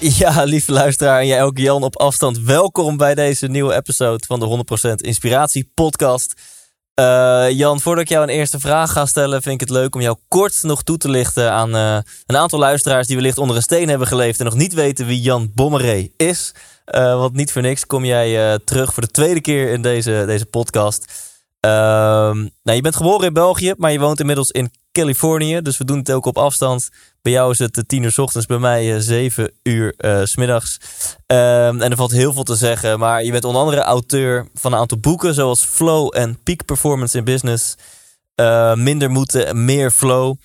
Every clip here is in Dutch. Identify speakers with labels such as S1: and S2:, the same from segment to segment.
S1: Ja, lieve luisteraar en jij ook Jan op afstand. Welkom bij deze nieuwe episode van de 100% Inspiratie Podcast. Eh, Jan, voordat ik jou een eerste vraag ga stellen, vind ik het leuk om jou kort nog toe te lichten aan eh, een aantal luisteraars die wellicht onder een steen hebben geleefd en nog niet weten wie Jan Bommeré is. Eh, want niet voor niks kom jij terug voor de tweede keer in deze, deze podcast. Ehm, nou, je bent geboren in België, maar je woont inmiddels in Californië. Dus we doen het ook op afstand. Bij jou is het tien uur s ochtends, bij mij zeven uur s middags. Ehm, en er valt heel veel te zeggen. Maar je bent onder andere auteur van een aantal boeken, zoals Flow en Peak Performance in Business. minder moeten, meer flow.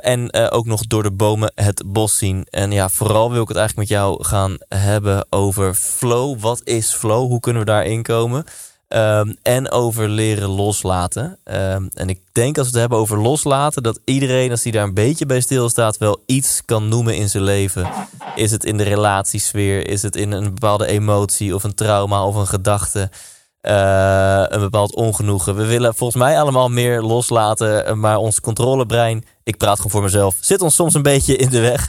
S1: en ook nog door de bomen het bos zien. En ja, vooral wil ik het eigenlijk met jou gaan hebben over flow. Wat is flow? Hoe kunnen we daarin komen? Um, en over leren loslaten. Um, en ik denk als we het hebben over loslaten, dat iedereen, als die daar een beetje bij stilstaat, wel iets kan noemen in zijn leven. Is het in de relatiesfeer? Is het in een bepaalde emotie of een trauma of een gedachte? Uh, een bepaald ongenoegen. We willen volgens mij allemaal meer loslaten, maar ons controlebrein, ik praat gewoon voor mezelf, zit ons soms een beetje in de weg.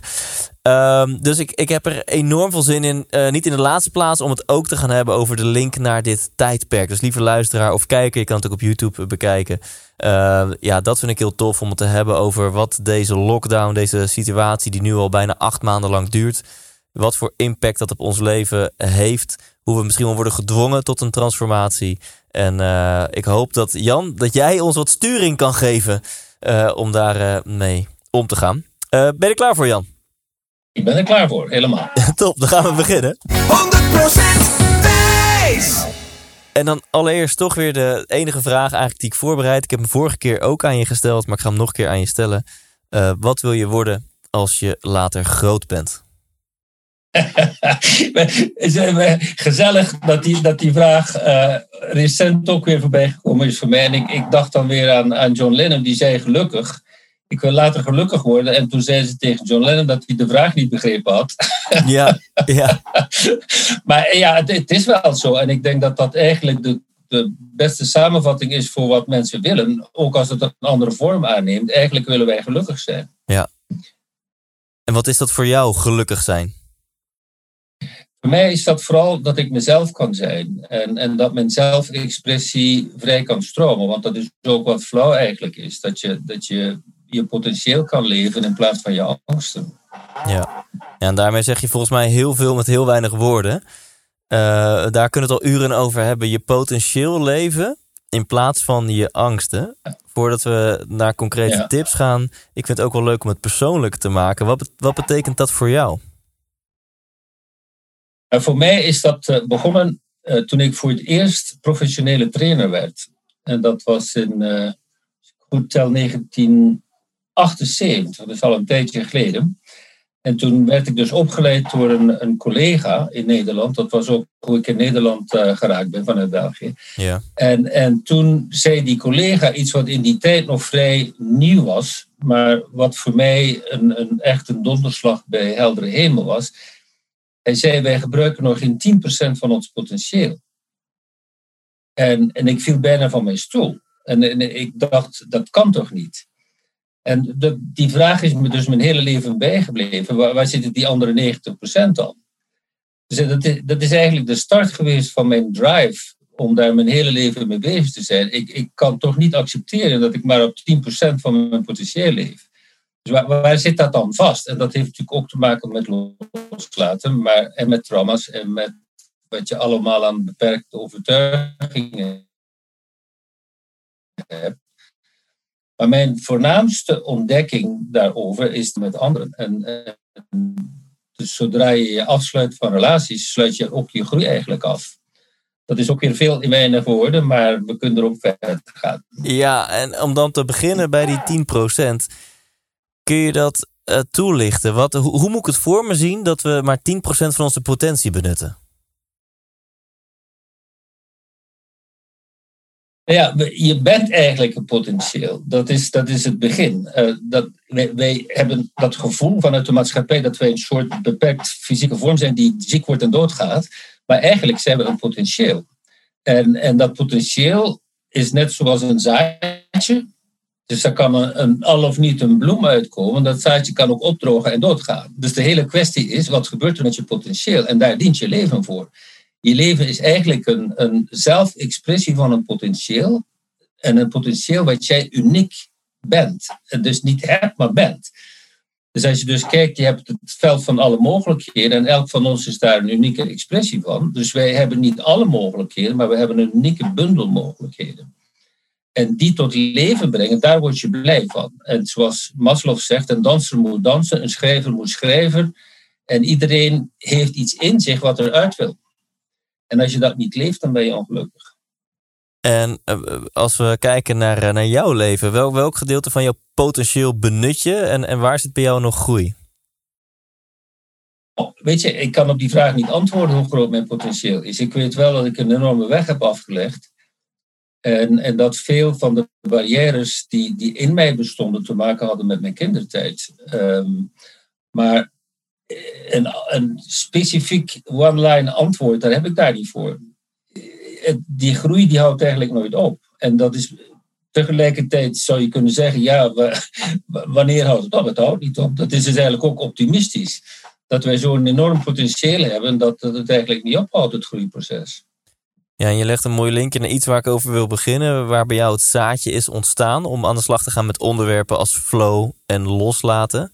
S1: Um, dus ik, ik heb er enorm veel zin in. Uh, niet in de laatste plaats om het ook te gaan hebben over de link naar dit tijdperk. Dus lieve luisteraar of kijker, je kan het ook op YouTube bekijken. Uh, ja, dat vind ik heel tof om het te hebben over wat deze lockdown, deze situatie die nu al bijna acht maanden lang duurt. Wat voor impact dat op ons leven heeft. Hoe we misschien wel worden gedwongen tot een transformatie. En uh, ik hoop dat Jan, dat jij ons wat sturing kan geven om daar mee om te gaan. ben je klaar voor Jan?
S2: Ik ben er klaar voor, helemaal.
S1: Top, dan gaan we beginnen.
S3: 100% Thijs!
S1: En dan allereerst toch weer de enige vraag eigenlijk die ik voorbereid. Ik heb hem vorige keer ook aan je gesteld, maar ik ga hem nog een keer aan je stellen. Uh, wat wil je worden als je later groot bent?
S2: Gezellig dat die, dat die vraag uh, recent ook weer voorbij gekomen is voor mij. En ik, ik dacht dan weer aan, aan John Lennon, die zei gelukkig ik wil later gelukkig worden. En toen zei ze tegen John Lennon dat hij de vraag niet begrepen had.
S1: Ja, ja.
S2: maar ja, het, het, is wel zo. En ik denk dat dat eigenlijk de, de beste samenvatting is voor wat mensen willen. Ook als het een andere vorm aanneemt. Eigenlijk willen wij gelukkig zijn.
S1: Ja. En wat is dat voor jou, gelukkig zijn?
S2: Voor mij is dat vooral dat ik mezelf kan zijn. En, en dat mijn zelfexpressie vrij kan stromen. Want dat is ook wat flow eigenlijk is. Dat je, dat je je potentieel kan leven in plaats van je angsten.
S1: Ja. ja, en daarmee zeg je volgens mij heel veel met heel weinig woorden. Uh, daar kunnen we het al uren over hebben. Je potentieel leven in plaats van je angsten. Voordat we naar concrete tips gaan, ik vind het ook wel leuk om het persoonlijk te maken. Wat, wat betekent dat voor jou?
S2: Uh, voor mij is dat uh, begonnen toen ik voor het eerst professionele trainer werd. En dat was in goed tel 19 78, dat is al een tijdje geleden. En toen werd ik dus opgeleid door een, een collega in Nederland. Dat was ook hoe ik in Nederland uh, geraakt ben vanuit België.
S1: Ja.
S2: En, en toen zei die collega iets wat in die tijd nog vrij nieuw was. Maar wat voor mij een, een echt een donderslag bij heldere hemel was. Hij zei, wij gebruiken nog geen 10% van ons potentieel. En, en ik viel bijna van mijn stoel. En, en ik dacht, dat kan toch niet? En de, die vraag is me dus mijn hele leven bijgebleven. Waar, waar zitten die andere 90% dan? Dus dat is, dat is eigenlijk de start geweest van mijn drive om daar mijn hele leven mee bezig te zijn. Ik, ik kan toch niet accepteren dat ik maar op 10% van mijn potentieel leef. Dus waar, waar, zit dat dan vast? En dat heeft natuurlijk ook te maken met loslaten, maar, en met trauma's en met wat je allemaal aan beperkte overtuigingen hebt. Maar mijn voornaamste ontdekking daarover is met anderen. En, dus zodra je je afsluit van relaties, sluit je ook je groei eigenlijk af. Dat is ook weer veel in weinig woorden, maar we kunnen er ook verder gaan.
S1: Ja, en om dan te beginnen bij die 10%. Kun je dat uh, toelichten? Wat, hoe moet ik het voor me zien dat we maar 10% van onze potentie benutten?
S2: Ja, je bent eigenlijk een potentieel. Dat is, dat is het begin. Uh, dat, wij, wij, hebben dat gevoel vanuit de maatschappij dat wij een soort beperkt fysieke vorm zijn die ziek wordt en doodgaat. Maar eigenlijk zijn we een potentieel. En, en dat potentieel is net zoals een zaadje. Dus daar kan een, een, al of niet een bloem uitkomen. Dat zaadje kan ook opdrogen en doodgaan. Dus de hele kwestie is, wat gebeurt er met je potentieel? En daar dient je leven voor. Je leven is eigenlijk een, een zelfexpressie van een potentieel. En een potentieel wat jij uniek bent. En dus niet hebt, maar bent. Dus als je dus kijkt, je hebt het veld van alle mogelijkheden en elk van ons is daar een unieke expressie van. Dus wij hebben niet alle mogelijkheden, maar we hebben een unieke bundel mogelijkheden. En die tot leven brengen, daar word je blij van. En zoals Maslow zegt, een danser moet dansen, een schrijver moet schrijven. En iedereen heeft iets in zich wat eruit wil. En als je dat niet leeft, dan ben je ongelukkig.
S1: En eh, als we kijken naar, eh, naar jouw leven, welk, welk gedeelte van jouw potentieel benut je en, en waar zit bij jou nog groei?
S2: Oh, weet je, ik kan op die vraag niet antwoorden hoe groot mijn potentieel is. Ik weet wel dat ik een enorme weg heb afgelegd. En, en dat veel van de barrières die, die in mij bestonden te maken hadden met mijn kindertijd. Ehm, maar een, een specifiek one-line antwoord, daar heb ik daar niet voor. Die groei die houdt eigenlijk nooit op. En dat is tegelijkertijd zou je kunnen zeggen, ja, wanneer houdt het op? Het houdt niet op. Dat is dus eigenlijk ook optimistisch. Dat wij zo'n enorm potentieel hebben dat, het eigenlijk niet ophoudt, het groeiproces.
S1: Ja, en je legt een mooi linkje naar iets waar ik over wil beginnen, waar bij jou het zaadje is ontstaan om aan de slag te gaan met onderwerpen als flow en loslaten.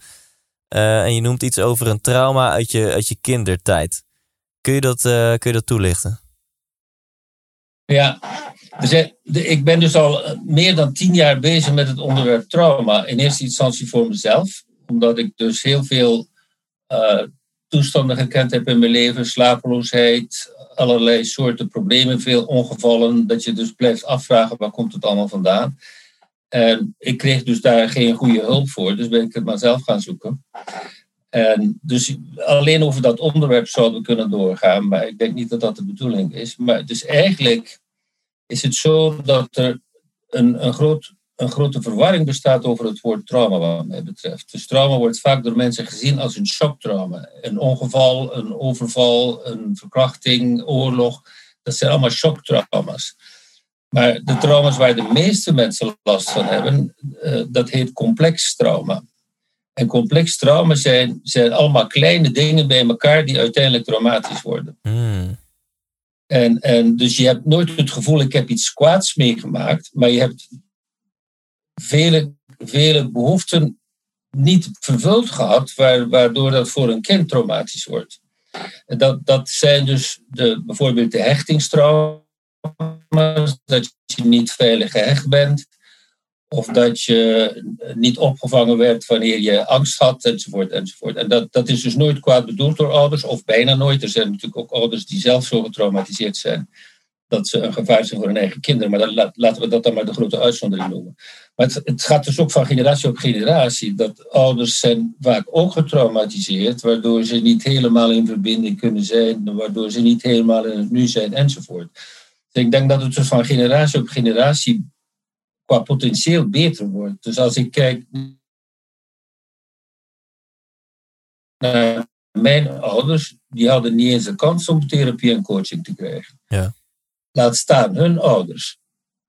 S1: Uh, en je noemt iets over een trauma uit je, uit je kindertijd. Kun je dat, uh, kun je dat toelichten?
S2: Ja, dus, ik ben dus al meer dan tien jaar bezig met het onderwerp trauma. In eerste instantie voor mezelf, omdat ik dus heel veel toestanden gekend heb in mijn leven, slapeloosheid, allerlei soorten problemen, veel ongevallen, dat je dus blijft afvragen waar komt het allemaal vandaan. En ik kreeg dus daar geen goede hulp voor, dus ben ik het maar zelf gaan zoeken. En dus alleen over dat onderwerp zouden we kunnen doorgaan, maar ik denk niet dat dat de bedoeling is. Maar dus eigenlijk is het zo dat er een, een, groot, een grote verwarring bestaat over het woord trauma, wat mij betreft. Dus trauma wordt vaak door mensen gezien als een shocktrauma. Een ongeval, een overval, een verkrachting, oorlog. Dat zijn allemaal shocktrauma's. Maar de trauma's waar de meeste mensen last van hebben, uh, dat heet complex trauma. En complex trauma zijn, zijn allemaal kleine dingen bij elkaar die uiteindelijk traumatisch worden. Hmm. En, en dus je hebt nooit het gevoel, ik heb iets kwaads meegemaakt, maar je hebt vele, vele behoeften niet vervuld gehad, waardoor dat voor een kind traumatisch wordt. En dat, dat zijn dus de, bijvoorbeeld de hechtingstrauma's, dat je niet veilig gehecht bent, of dat je niet opgevangen werd wanneer je angst had, enzovoort. enzovoort. En dat, dat is dus nooit kwaad bedoeld door ouders, of bijna nooit. Er zijn natuurlijk ook ouders die zelf zo getraumatiseerd zijn dat ze een gevaar zijn voor hun eigen kinderen. Maar dan, laten we dat dan maar de grote uitzondering noemen. Maar het, het, gaat dus ook van generatie op generatie. Dat ouders zijn vaak ook getraumatiseerd, waardoor ze niet helemaal in verbinding kunnen zijn, waardoor ze niet helemaal in het nu zijn, enzovoort. Dus ik denk dat het dus van generatie op generatie qua potentieel beter wordt. Dus als ik kijk naar mijn ouders, die hadden niet eens een kans om therapie en coaching te krijgen. Ja. Laat staan hun ouders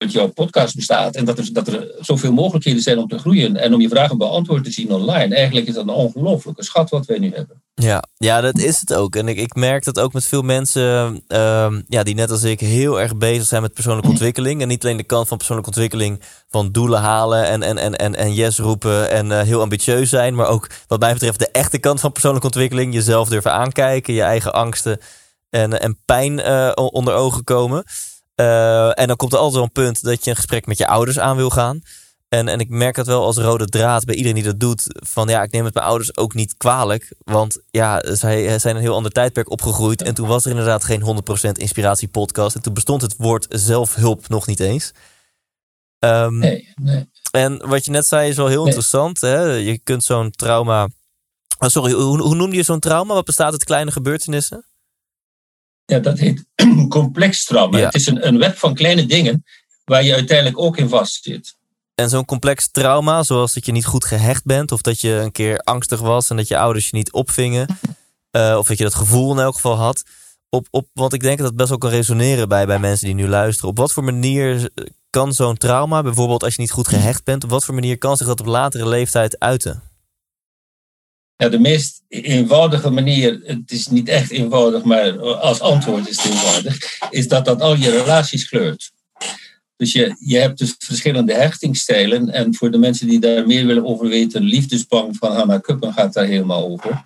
S2: jouw podcast bestaat en dat er, dat er zoveel mogelijkheden zijn om te groeien en om je vragen beantwoord te zien online. Eigenlijk is dat een ongelooflijke schat wat wij nu hebben.
S1: Ja, ja, dat is het ook. En ik, ik merk dat ook met veel mensen uh, ja, die net als ik heel erg bezig zijn met persoonlijke ontwikkeling. En niet alleen de kant van persoonlijke ontwikkeling van doelen halen en, en, en, en, yes roepen en uh, heel ambitieus zijn. Maar ook wat mij betreft de echte kant van persoonlijke ontwikkeling. Jezelf durven aankijken, je eigen angsten en, en pijn uh, onder ogen komen. Uh, en dan komt er altijd zo'n punt dat je een gesprek met je ouders aan wil gaan. En, en ik merk dat wel als rode draad bij iedereen die dat doet. Van ja, ik neem het mijn ouders ook niet kwalijk. Want ja, zij zijn een heel ander tijdperk opgegroeid. En toen was er inderdaad geen 100% inspiratie podcast. En toen bestond het woord zelfhulp nog niet eens. Ehm,
S2: Nee, nee.
S1: En wat je net zei is wel heel interessant. Hè? Je kunt zo'n trauma. Oh, sorry, hoe, hoe noemde je zo'n trauma? Wat bestaat uit kleine gebeurtenissen?
S2: Ja, dat heet complex trauma.
S1: Ja.
S2: Het is een, een web van kleine dingen waar je uiteindelijk ook in vast zit.
S1: En zo'n complex trauma, zoals dat je niet goed gehecht bent, of dat je een keer angstig was en dat je ouders je niet opvingen, eh, of dat je dat gevoel in elk geval had. Op, op, want ik denk dat het best wel kan resoneren bij, bij mensen die nu luisteren. Op wat voor manier kan zo'n trauma, bijvoorbeeld als je niet goed gehecht bent, op wat voor manier kan zich dat op latere leeftijd uiten?
S2: De meest eenvoudige manier, het is niet echt eenvoudig, maar als antwoord is het eenvoudig, is dat dat al je relaties kleurt. Dus je, je hebt dus verschillende hechtingsstijlen. En voor de mensen die daar meer willen over weten, Liefdesbang van Hannah Kuppen gaat daar helemaal over.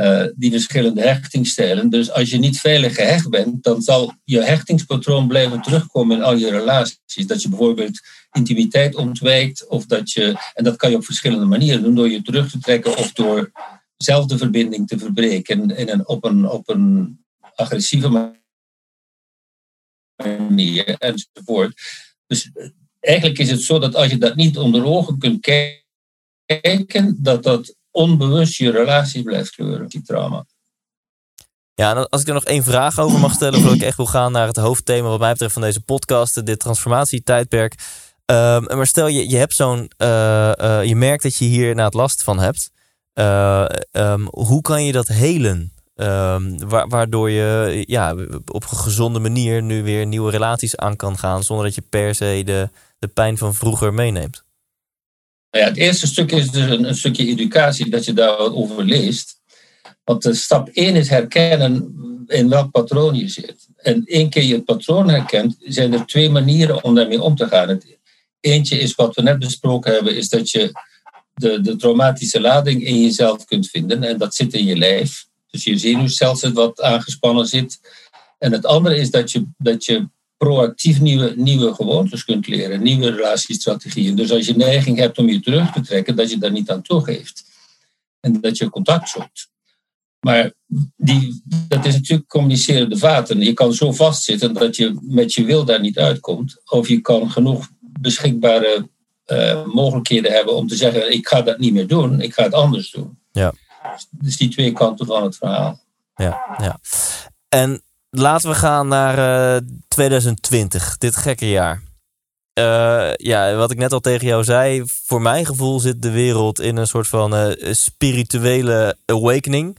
S2: Uh, die verschillende hechtingsstijlen. Dus als je niet veilig gehecht bent, dan zal je hechtingspatroon blijven terugkomen in al je relaties. Dat je bijvoorbeeld intimiteit ontwijkt, of dat je, en dat kan je op verschillende manieren doen, door je terug te trekken of door zelf de verbinding te verbreken in een, op, een, op een agressieve manier enzovoort. Dus eigenlijk is het zo dat als je dat niet onder ogen kunt kijken, dat dat onbewust je relaties blijft kleuren, die trauma.
S1: Ja, en als ik er nog één vraag over mag stellen, voordat ik echt wil gaan naar het hoofdthema wat mij betreft van deze podcast, dit transformatietijdperk. Um, maar stel je, je hebt zo'n, uh, uh, je merkt dat je hier het last van hebt. Uh, um, hoe kan je dat helen? Wa waardoor je ja, op een gezonde manier nu weer nieuwe relaties aan kan gaan, zonder dat je per se de, de pijn van vroeger meeneemt.
S2: Nou ja, het eerste stuk is dus een, een stukje educatie, dat je daarover leest. Want de stap 1 is herkennen in welk patroon je zit. En één keer je het patroon herkent, zijn er twee manieren om daarmee om te gaan. Het eentje is wat we net besproken hebben, is dat je de, de traumatische lading in jezelf kunt vinden. En dat zit in je lijf. Dus je zenuwstelsel wat aangespannen zit. En het andere is dat je, dat je proactief nieuwe, nieuwe gewoontes kunt leren, nieuwe relatiestrategieën. Dus als je neiging hebt om je terug te trekken, dat je daar niet aan toegeeft. En dat je contact zoekt. Maar die, dat is natuurlijk communicerende vaten. Je kan zo vastzitten dat je met je wil daar niet uitkomt. Of je kan genoeg beschikbare uh, mogelijkheden hebben om te zeggen: ik ga dat niet meer doen, ik ga het anders doen.
S1: Ja.
S2: Dus die twee kanten van het verhaal.
S1: Ja, ja. En laten we gaan naar uh, 2020, dit gekke jaar. Uh, ja, wat ik net al tegen jou zei, voor mijn gevoel zit de wereld in een soort van uh, spirituele awakening.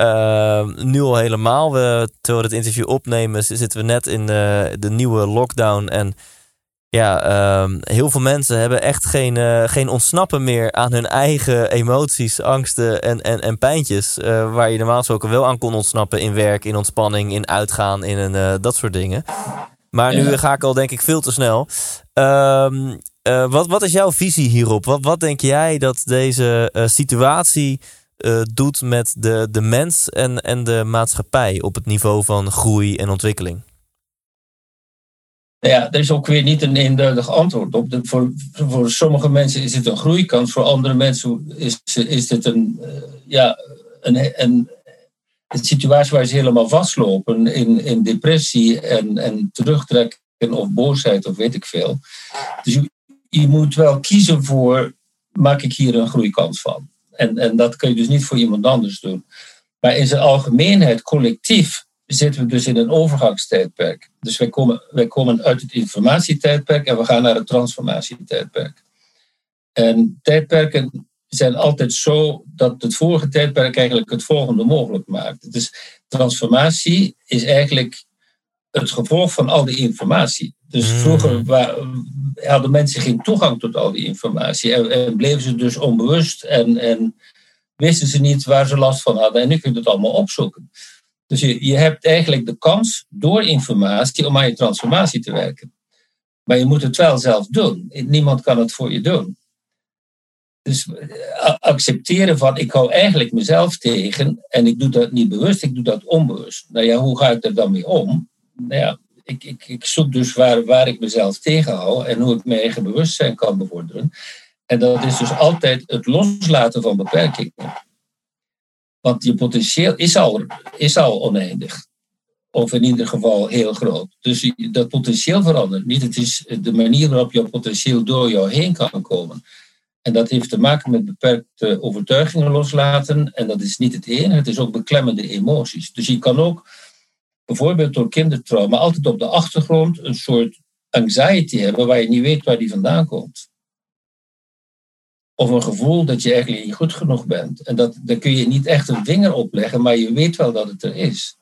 S1: Uh, nu al helemaal. We, terwijl we dit interview opnemen, zitten we net in de, de nieuwe lockdown. En ja, uh, heel veel mensen hebben echt geen, uh, geen ontsnappen meer aan hun eigen emoties, angsten en, en, en pijntjes. Uh, waar je normaal gesproken wel aan kon ontsnappen in werk, in ontspanning, in uitgaan, in een, uh, dat soort dingen. Maar nu ga ik al denk ik veel te snel. Uh, wat, wat is jouw visie hierop? Wat, wat denk jij dat deze situatie doet met de, de mens en, en de maatschappij op het niveau van groei en ontwikkeling?
S2: Ja, er is ook weer niet een eenduidig antwoord op. Voor, voor sommige mensen is het een groeikans, voor andere mensen is, is het een, uh, ja, een, een, een, situatie waar ze helemaal vastlopen in, in depressie en, en terugtrekken of boosheid of weet ik veel. Dus je, je moet wel kiezen voor, maak ik hier een groeikans van? En, en dat kun je dus niet voor iemand anders doen. Maar in zijn algemeenheid, collectief, zitten we dus in een overgangstijdperk. Dus wij komen, wij komen uit het informatietijdperk en we gaan naar het transformatietijdperk. En tijdperken zijn altijd zo dat het vorige tijdperk eigenlijk het volgende mogelijk maakt. Dus transformatie is eigenlijk het gevolg van al die informatie. Dus vroeger hadden mensen geen toegang tot al die informatie en, en bleven ze dus onbewust en, en wisten ze niet waar ze last van hadden. En nu kun je het allemaal opzoeken. Dus je, je hebt eigenlijk de kans door informatie om aan je transformatie te werken. Maar je moet het wel zelf doen. Niemand kan het voor je doen. Dus accepteren van ik hou eigenlijk mezelf tegen en ik doe dat niet bewust, ik doe dat onbewust. Nou ja, hoe ga ik er dan mee om? Nou ja, ik, ik, ik zoek dus waar, waar ik mezelf tegenhoud en hoe ik mijn eigen bewustzijn kan bevorderen. En dat is dus altijd het loslaten van beperkingen. Want je potentieel is al, is al oneindig. Of in ieder geval heel groot. Dus dat potentieel verandert niet. Het is de manier waarop jouw potentieel door jou heen kan komen. En dat heeft te maken met beperkte overtuigingen loslaten. En dat is niet het enige, het is ook beklemmende emoties. Dus je kan ook bijvoorbeeld door kindertrauma altijd op de achtergrond een soort anxiety hebben waar je niet weet waar die vandaan komt. Of een gevoel dat je eigenlijk niet goed genoeg bent. En dat, daar kun je niet echt een vinger op leggen, maar je weet wel dat het er is.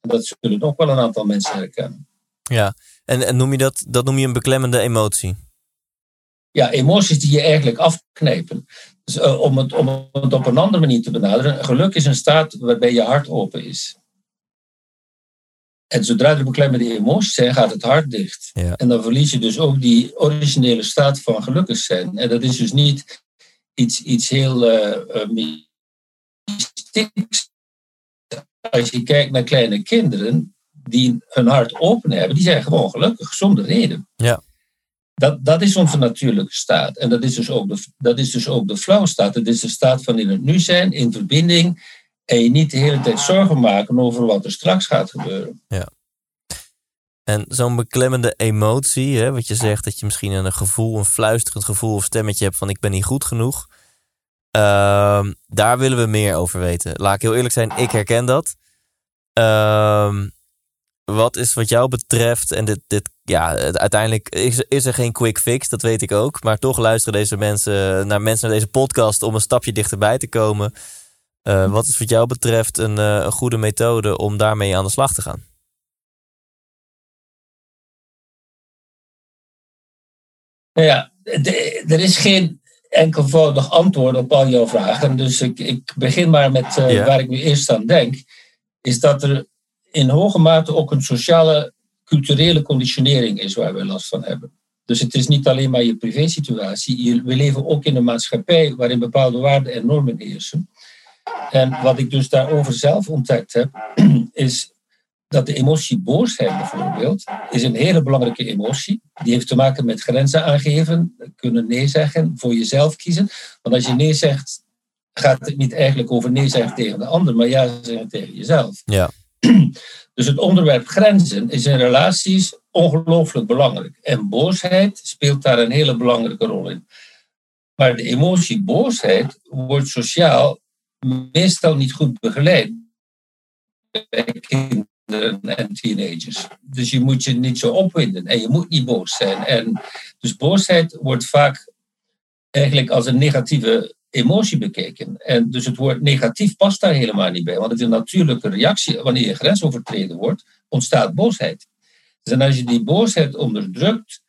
S2: En dat zullen ook wel een aantal mensen herkennen.
S1: Ja, en, en noem je dat, dat noem je een beklemmende emotie?
S2: Ja, emoties die je eigenlijk afknijpen. Dus uh, om, het, om het op een andere manier te benaderen, geluk is een staat waarbij je hart open is. En zodra er beklemmende emoties zijn, gaat het hart dicht.
S1: Ja.
S2: En dan verlies je dus ook die originele staat van gelukkig zijn. En dat is dus niet iets, iets heel uh, mystieks. Als je kijkt naar kleine kinderen die hun hart open hebben, die zijn gewoon gelukkig, zonder reden.
S1: Ja.
S2: Dat, dat is onze natuurlijke staat. En dat is dus ook de, dat is dus ook de flow staat. Het is de staat van in het nu zijn, in verbinding. En je niet de hele tijd zorgen maken over wat er straks gaat gebeuren.
S1: Ja. En zo'n beklemmende emotie, hè, wat je zegt, dat je misschien een gevoel, een fluisterend gevoel of stemmetje hebt van ik ben niet goed genoeg. Uh, daar willen we meer over weten. Laat ik heel eerlijk zijn, ik herken dat. Uh, wat is wat jou betreft, en dit, dit ja, uiteindelijk is, is, er geen quick fix, dat weet ik ook. Maar toch luisteren deze mensen naar mensen naar deze podcast om een stapje dichterbij te komen. Uh, wat is wat jou betreft een, uh, een goede methode om daarmee aan de slag te gaan?
S2: Ja, de, er is geen enkelvoudig antwoord op al jouw vragen. Dus ik, ik begin maar met uh, ja. waar ik nu eerst aan denk. Is dat er in hoge mate ook een sociale, culturele conditionering is waar we last van hebben. Dus het is niet alleen maar je privésituatie. We leven ook in een maatschappij waarin bepaalde waarden en normen heersen. En wat ik dus daarover zelf ontdekt heb, is dat de emotie boosheid bijvoorbeeld, is een hele belangrijke emotie. Die heeft te maken met grenzen aangeven, kunnen nee zeggen, voor jezelf kiezen. Want als je nee zegt, gaat het niet eigenlijk over nee zeggen tegen de ander, maar ja zeggen tegen jezelf.
S1: Ja.
S2: Dus het onderwerp grenzen is in relaties ongelooflijk belangrijk. En boosheid speelt daar een hele belangrijke rol in. Maar de emotie boosheid wordt sociaal meestal niet goed begeleid bij kinderen en teenagers. Dus je moet je niet zo opwinden en je moet niet boos zijn. En dus boosheid wordt vaak eigenlijk als een negatieve emotie bekeken. En dus het woord negatief past daar helemaal niet bij, want het is een natuurlijke reactie. Wanneer je grens overtreden wordt, ontstaat boosheid. Dus en als je die boosheid onderdrukt,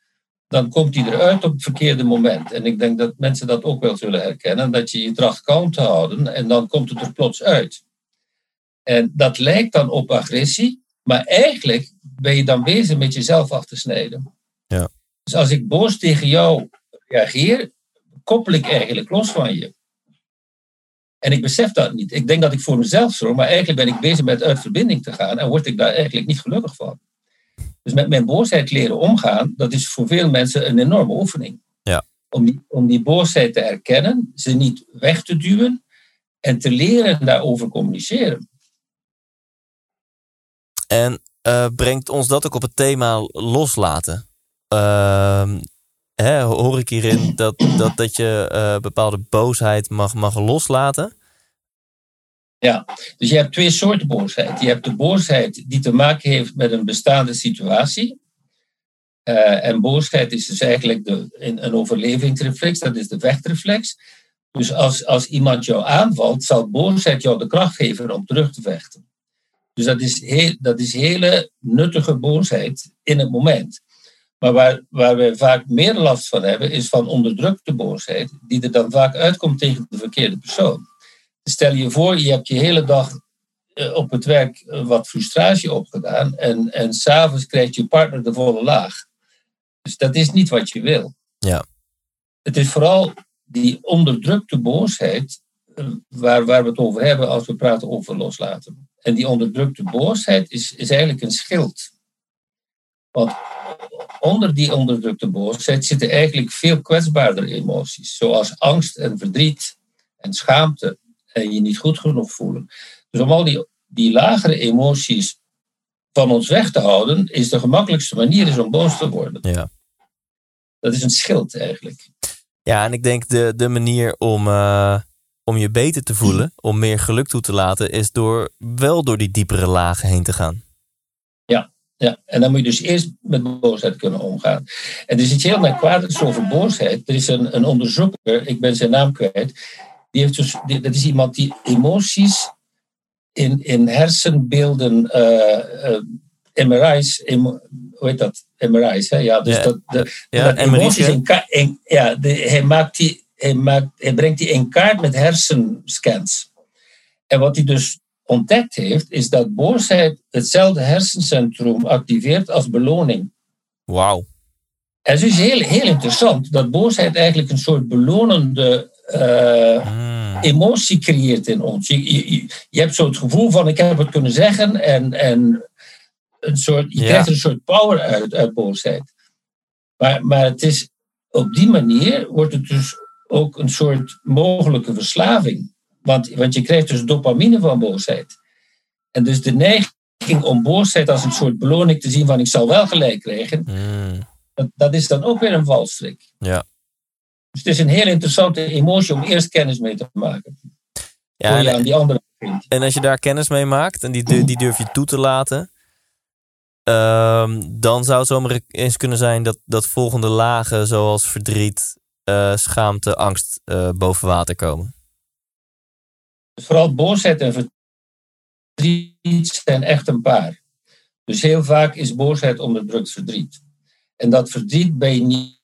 S2: dan komt die eruit op het verkeerde moment. En ik denk dat mensen dat ook wel zullen herkennen, dat je je tracht kalm te houden en dan komt het er plots uit. En dat lijkt dan op agressie, maar eigenlijk ben je dan bezig met jezelf af te snijden.
S1: Ja.
S2: Dus als ik boos tegen jou reageer, koppel ik eigenlijk los van je. En ik besef dat niet. Ik denk dat ik voor mezelf zorg, maar eigenlijk ben ik bezig met uit verbinding te gaan en word ik daar eigenlijk niet gelukkig van. Dus met mijn boosheid leren omgaan, dat is voor veel mensen een enorme oefening.
S1: Ja.
S2: Om, die, om die boosheid te erkennen, ze niet weg te duwen en te leren daarover communiceren.
S1: En uh, brengt ons dat ook op het thema loslaten? Uh, hè, hoor ik hierin dat, dat, dat je uh, bepaalde boosheid mag, mag loslaten?
S2: Ja, dus je hebt twee soorten boosheid. Je hebt de boosheid die te maken heeft met een bestaande situatie. Uh, en boosheid is dus eigenlijk de, een overlevingsreflex, dat is de vechtreflex. Dus als, als iemand jou aanvalt, zal boosheid jou de kracht geven om terug te vechten. Dus dat is, heel, dat is hele nuttige boosheid in het moment. Maar waar, waar we vaak meer last van hebben, is van onderdrukte boosheid, die er dan vaak uitkomt tegen de verkeerde persoon. Stel je voor, je hebt je hele dag op het werk wat frustratie opgedaan en, en s'avonds krijgt je partner de volle laag. Dus dat is niet wat je wil.
S1: Ja.
S2: Het is vooral die onderdrukte boosheid waar, waar we het over hebben als we praten over loslaten. En die onderdrukte boosheid is, is eigenlijk een schild. Want onder die onderdrukte boosheid zitten eigenlijk veel kwetsbaardere emoties, zoals angst en verdriet en schaamte en je niet goed genoeg voelen. Dus om al die, die lagere emoties van ons weg te houden, is de gemakkelijkste manier is om boos te worden.
S1: Ja.
S2: Dat is een schild eigenlijk.
S1: Ja, en ik denk de, de manier om, uh, om je beter te voelen, om meer geluk toe te laten, is door wel door die diepere lagen heen te gaan.
S2: Ja, ja. en dan moet je dus eerst met boosheid kunnen omgaan. En er is iets heel merkwaardigs over boosheid. Er is een, een onderzoeker, ik ben zijn naam kwijt, die heeft dus, die, dat is iemand die emoties in, in hersenbeelden, uh, uh, MRI's, hoe heet dat? MRI's, hè? Ja, dus
S1: Ja.
S2: dat, de,
S1: Ja,
S2: dat emoties in, ja, de, hij, maakt die, hij, maakt, hij brengt die in kaart met hersenscans. En wat hij dus ontdekt heeft, is dat boosheid hetzelfde hersencentrum activeert als beloning.
S1: Wauw.
S2: En het is heel, heel interessant dat boosheid eigenlijk een soort belonende eh,
S1: Mm.
S2: emotie creëert in ons. Je, je, je hebt zo het gevoel van ik heb het kunnen zeggen en, en een soort, je
S1: Ja.
S2: krijgt er een soort power uit, uit boosheid. Maar, maar het is op die manier wordt het dus ook een soort mogelijke verslaving. Want, want je krijgt dus dopamine van boosheid. En dus de neiging om boosheid als een soort beloning te zien van ik zal wel gelijk krijgen,
S1: Mm.
S2: dat, dat is dan ook weer een valstrik.
S1: Ja.
S2: Dus het is een heel interessante emotie om eerst kennis mee te maken.
S1: Ja, en,
S2: aan die andere vindt.
S1: en als je daar kennis mee maakt en die, die durf je toe te laten, ehm, dan zou het zomaar eens kunnen zijn dat, dat volgende lagen zoals verdriet, eh, schaamte, angst eh, boven water komen.
S2: Vooral boosheid en verdriet zijn echt een paar. Dus heel vaak is boosheid onderdrukt verdriet. En dat verdriet ben je niet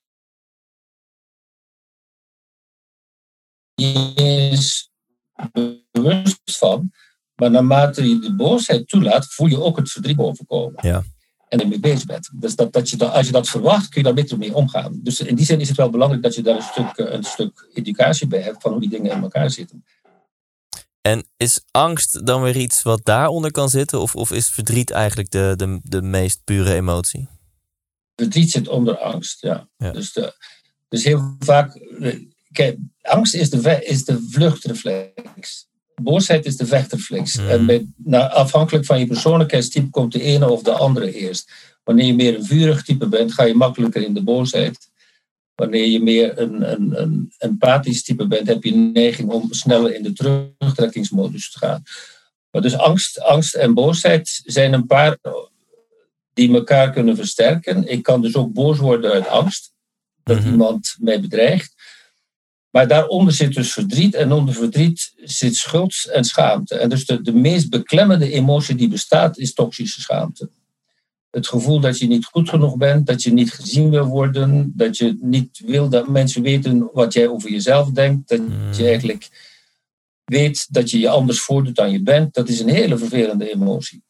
S2: eens bewust van. Maar naarmate je de boosheid toelaat, voel je ook het verdriet bovenkomen.
S1: Ja.
S2: En ermee bezig bent. Dus dat, dat je dat, als je dat verwacht, kun je daar beter mee omgaan. Dus in die zin is het wel belangrijk dat je daar een stuk, eh, een stuk educatie bij hebt van hoe die dingen in elkaar zitten.
S1: En is angst dan weer iets wat daaronder kan zitten? Of, of is verdriet eigenlijk de, de, de meest pure emotie?
S2: verdriet zit onder angst. Ja.
S1: Ja.
S2: Dus, de, dus heel vaak. eh, Kijk, angst is de, is de vluchtreflex. Boosheid is de vechtreflex.
S1: Mhm.
S2: En bij, nou, afhankelijk van je persoonlijkheidstype komt de ene of de andere eerst. Wanneer je meer een vurig type bent, ga je makkelijker in de boosheid. Wanneer je meer een, een, een empathisch type bent, heb je een neiging om sneller in de terugtrekkingsmodus te gaan. Maar dus angst, angst en boosheid zijn een paar die elkaar kunnen versterken. Ik kan dus ook boos worden uit angst dat
S1: Mhm.
S2: iemand mij bedreigt. Maar daaronder zit dus verdriet en onder verdriet zit schuld en schaamte. En dus de, de meest beklemmende emotie die bestaat is toxische schaamte. Het gevoel dat je niet goed genoeg bent, dat je niet gezien wil worden, dat je niet wil dat mensen weten wat jij over jezelf denkt, dat
S1: Mm.
S2: je eigenlijk weet dat je je anders voordoet dan je bent. Dat is een hele vervelende emotie.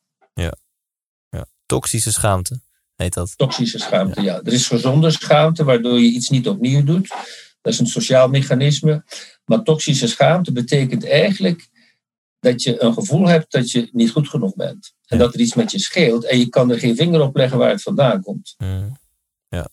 S1: Toxische schaamte heet dat.
S2: Toxische schaamte, ja. Er is gezonde schaamte, waardoor je iets niet opnieuw doet. Dat is een sociaal mechanisme. Maar toxische schaamte betekent eigenlijk dat je een gevoel hebt dat je niet goed genoeg bent. En
S1: Ja.
S2: dat er iets met je scheelt. En je kan er geen vinger op leggen waar het vandaan komt.
S1: Mm. Ja.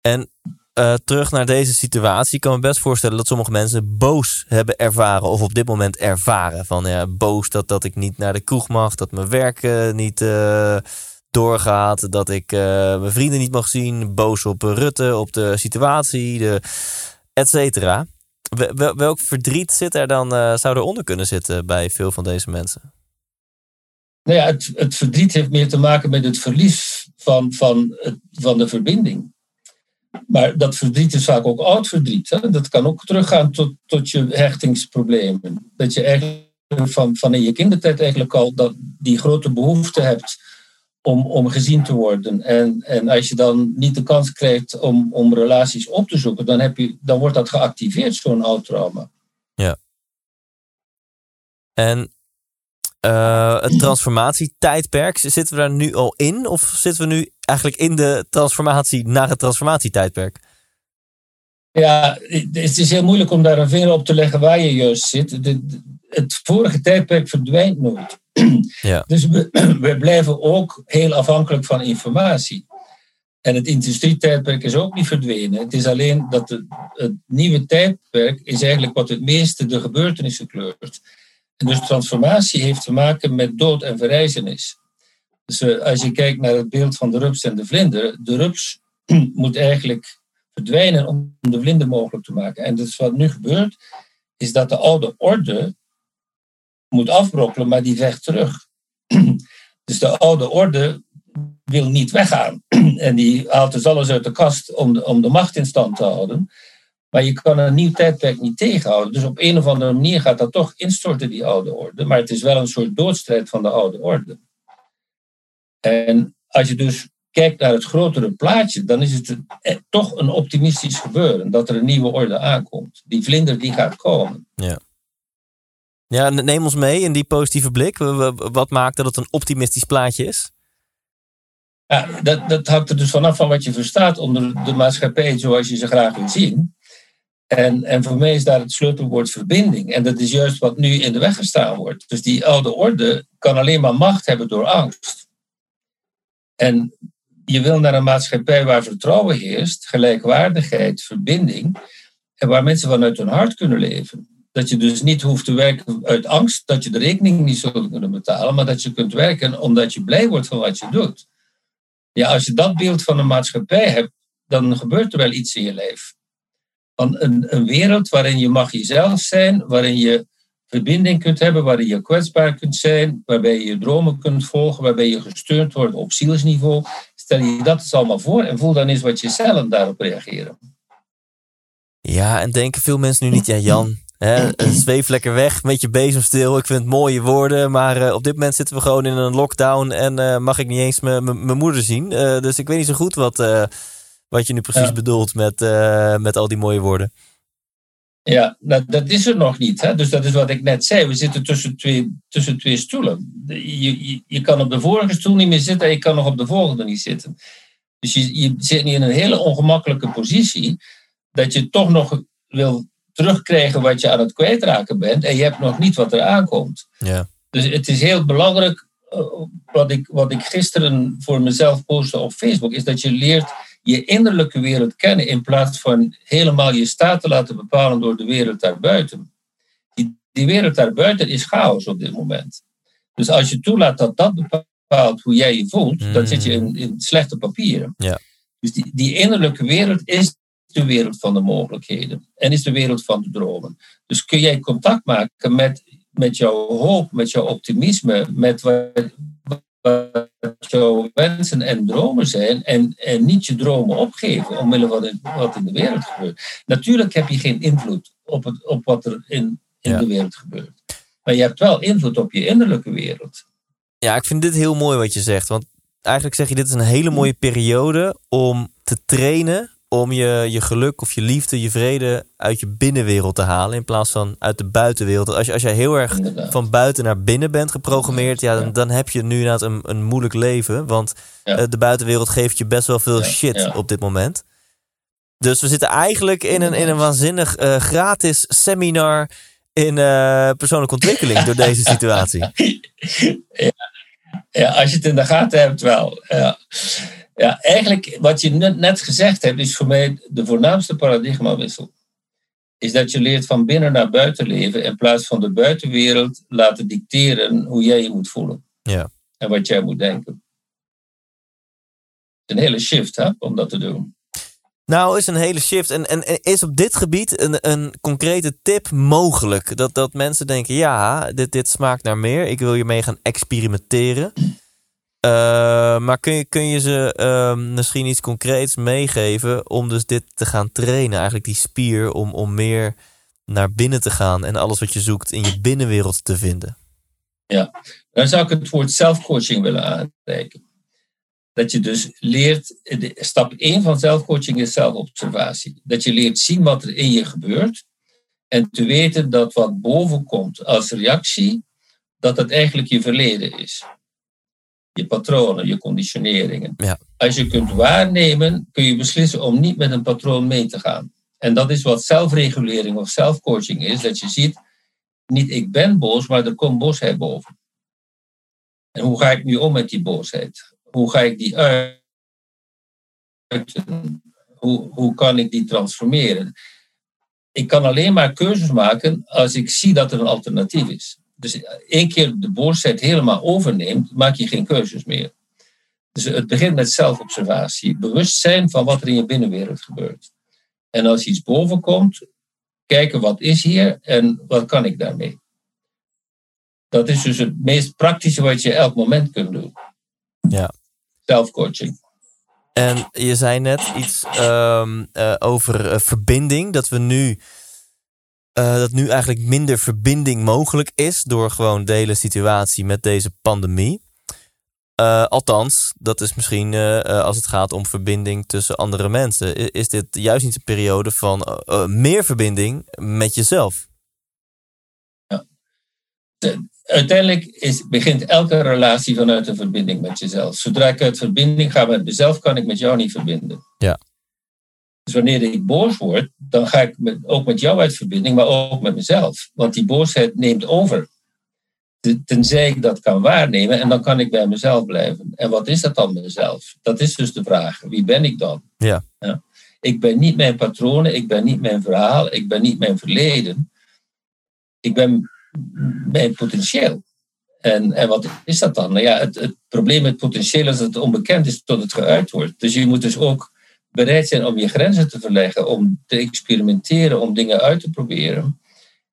S1: En eh, terug naar deze situatie. Ik kan me best voorstellen dat sommige mensen boos hebben ervaren. Of op dit moment ervaren. Van ja, boos dat, dat ik niet naar de kroeg mag. Dat mijn werk eh, niet eh, doorgaat. Dat ik eh, mijn vrienden niet mag zien. Boos op Rutte, op de situatie, de, et cetera. Wel- wel- welk verdriet zit er dan, eh, zou eronder kunnen zitten bij veel van deze mensen?
S2: Nou ja, het, het verdriet heeft meer te maken met het verlies van, van, van de verbinding. Maar dat verdriet is vaak ook oud verdriet. Hè? Dat kan ook teruggaan tot, tot je hechtingsproblemen. Dat je eigenlijk van, van in je kindertijd eigenlijk al dat, die grote behoefte hebt om, om gezien te worden. En, en als je dan niet de kans krijgt om, om relaties op te zoeken, dan, heb je, dan wordt dat geactiveerd, zo'n oud trauma.
S1: En eh, het transformatietijdperk, zitten we daar nu al in? Of zitten we nu eigenlijk in de transformatie naar het transformatietijdperk?
S2: Ja, het is heel moeilijk om daar een vinger op te leggen waar je juist zit. De- de- het vorige tijdperk verdwijnt nooit.
S1: Ja.
S2: Dus we, we blijven ook heel afhankelijk van informatie. En het industrietijdperk is ook niet verdwenen. Het is alleen dat het, het nieuwe tijdperk is eigenlijk wat het meeste de gebeurtenissen kleurt. En dus transformatie heeft te maken met dood en verrijzenis. Dus eh, als je kijkt naar het beeld van de rups en de vlinder, de rups moet eigenlijk verdwijnen om de vlinder mogelijk te maken. En dus wat nu gebeurt, is dat de oude orde moet afbrokkelen, maar die vecht terug. Dus de oude orde wil niet weggaan. En die haalt dus alles uit de kast om de, om de macht in stand te houden. Maar je kan een nieuw tijdperk niet tegenhouden. Dus op een of andere manier gaat dat toch instorten, die oude orde. Maar het is wel een soort doodstrijd van de oude orde. En als je dus kijkt naar het grotere plaatje, dan is het eh, toch een optimistisch gebeuren dat er een nieuwe orde aankomt. Die vlinder die gaat komen.
S1: Ja. Ja, neem ons mee in die positieve blik. Wat maakt dat het een optimistisch plaatje is?
S2: Ja, dat, dat hangt er dus vanaf van wat je verstaat onder de maatschappij zoals je ze graag wil zien. En, en voor mij is daar het sleutelwoord verbinding. En dat is juist wat nu in de weg gestaan wordt. Dus die oude orde kan alleen maar macht hebben door angst. En je wil naar een maatschappij waar vertrouwen heerst, gelijkwaardigheid, verbinding. En waar mensen vanuit hun hart kunnen leven. Dat je dus niet hoeft te werken uit angst dat je de rekening niet zult kunnen betalen, maar dat je kunt werken omdat je blij wordt van wat je doet. Ja, als je dat beeld van een maatschappij hebt, dan gebeurt er wel iets in je leven. Van een, een wereld waarin je mag jezelf zijn, waarin je verbinding kunt hebben, waarin je kwetsbaar kunt zijn, waarbij je je dromen kunt volgen, waarbij je gesteund wordt op zielsniveau. Stel je dat eens allemaal voor en voel dan eens wat je zelf daarop reageren.
S1: Ja, en denken veel mensen nu niet, ja Jan, Hè, zweef lekker weg met je bezemstil. Ik vind het mooie woorden. Maar uh, op dit moment zitten we gewoon in een lockdown. En uh, mag ik niet eens mijn moeder zien. Uh, dus ik weet niet zo goed wat, wat je nu precies ja. bedoelt met, met al die mooie woorden.
S2: Ja, dat, dat is er nog niet. Hè? Dus dat is wat ik net zei. We zitten tussen twee, tussen twee stoelen. Je, je, je kan op de vorige stoel niet meer zitten en je kan nog op de volgende niet zitten. Dus je, je zit nu in een hele ongemakkelijke positie. Dat je toch nog wil terugkrijgen wat je aan het kwijtraken bent. En je hebt nog niet wat er aankomt.
S1: Ja.
S2: Dus het is heel belangrijk. Eh, wat ik, wat ik gisteren voor mezelf postte op Facebook, is dat je leert je innerlijke wereld kennen in plaats van helemaal je staat te laten bepalen door de wereld daarbuiten. Die, die wereld daarbuiten is chaos op dit moment. Dus als je toelaat dat dat bepaalt hoe jij je voelt, dan zit je in, in slechte papieren.
S1: Ja.
S2: Dus die, die innerlijke wereld is de wereld van de mogelijkheden en is de wereld van de dromen. Dus kun jij contact maken met, met jouw hoop, met jouw optimisme, met wat, wat jouw wensen en dromen zijn en, en niet je dromen opgeven omwille van wat in de wereld gebeurt. Natuurlijk heb je geen invloed op, het, op wat er in, in de wereld gebeurt. Maar je hebt wel invloed op je innerlijke wereld.
S1: Ja, ik vind dit heel mooi wat je zegt. Want eigenlijk zeg je, dit is een hele mooie periode om te trainen om je, je geluk of je liefde, je vrede uit je binnenwereld te halen in plaats van uit de buitenwereld. Als, je, als jij heel erg van buiten naar binnen bent geprogrammeerd, ja, dan, dan heb je nu inderdaad een, een moeilijk leven. Want eh, de buitenwereld geeft je best wel veel shit op dit moment. Dus we zitten eigenlijk in een, in een waanzinnig uh, gratis seminar in uh, persoonlijke ontwikkeling door deze situatie.
S2: Ja. Ja, als je het in de gaten hebt wel. Ja. Ja, eigenlijk wat je net gezegd hebt, is voor mij de voornaamste paradigmawissel. Is dat je leert van binnen naar buiten leven in plaats van de buitenwereld laten dicteren hoe jij je moet voelen.
S1: Ja.
S2: En wat jij moet denken. Een hele shift hè, om dat te doen.
S1: Nou, is een hele shift. En, en, is op dit gebied een, een concrete tip mogelijk? Dat, dat mensen denken, ja, dit, dit smaakt naar meer. Ik wil hiermee gaan experimenteren. Uh, maar kun je, kun je ze uh, misschien iets concreets meegeven om dus dit te gaan trainen? Eigenlijk die spier om, om meer naar binnen te gaan en alles wat je zoekt in je binnenwereld te vinden.
S2: Ja, dan zou ik het woord zelfcoaching willen aanreiken. Dat je dus leert, stap 1 van zelfcoaching is zelfobservatie. Dat je leert zien wat er in je gebeurt en te weten dat wat boven komt als reactie, dat het eigenlijk je verleden is je patronen, je conditioneringen.
S1: Ja.
S2: Als je kunt waarnemen, kun je beslissen om niet met een patroon mee te gaan. En dat is wat zelfregulering of zelfcoaching is. Dat je ziet, niet ik ben boos, maar er komt boosheid boven. En hoe ga ik nu om met die boosheid? Hoe ga ik die? Hoe, hoe kan ik die transformeren? Ik kan alleen maar keuzes maken als ik zie dat er een alternatief is. Dus één keer de boosheid helemaal overneemt, maak je geen keuzes meer. Dus het begint met zelfobservatie. Bewust zijn van wat er in je binnenwereld gebeurt. En als iets boven komt, kijken wat is hier en wat kan ik daarmee. Dat is dus het meest praktische wat je elk moment kunt doen.
S1: Ja.
S2: Zelfcoaching.
S1: En je zei net iets ehm, eh, over uh, verbinding. Dat we nu. Uh, dat nu eigenlijk minder verbinding mogelijk is. door gewoon de hele situatie met deze pandemie. althans, dat is misschien als het gaat om verbinding tussen andere mensen. Is dit juist niet een periode van meer verbinding met jezelf?
S2: Ja. De, uiteindelijk is, begint elke relatie vanuit een verbinding met jezelf. Zodra ik uit verbinding ga met mezelf, kan ik met jou niet verbinden.
S1: Ja.
S2: Dus wanneer ik boos word, dan ga ik met, ook met jou uit verbinding, maar ook met mezelf. Want die boosheid neemt over. Tenzij ik dat kan waarnemen en dan kan ik bij mezelf blijven. En wat is dat dan mezelf? Dat is dus de vraag. Wie ben ik dan?
S1: Ja.
S2: ja. Ik ben niet mijn patronen, ik ben niet mijn verhaal, ik ben niet mijn verleden. Ik ben mijn potentieel. En, en wat is dat dan? Nou ja, het, het probleem met potentieel is dat het onbekend is tot het geuit wordt. Dus je moet dus ook bereid zijn om je grenzen te verleggen, om te experimenteren, om dingen uit te proberen.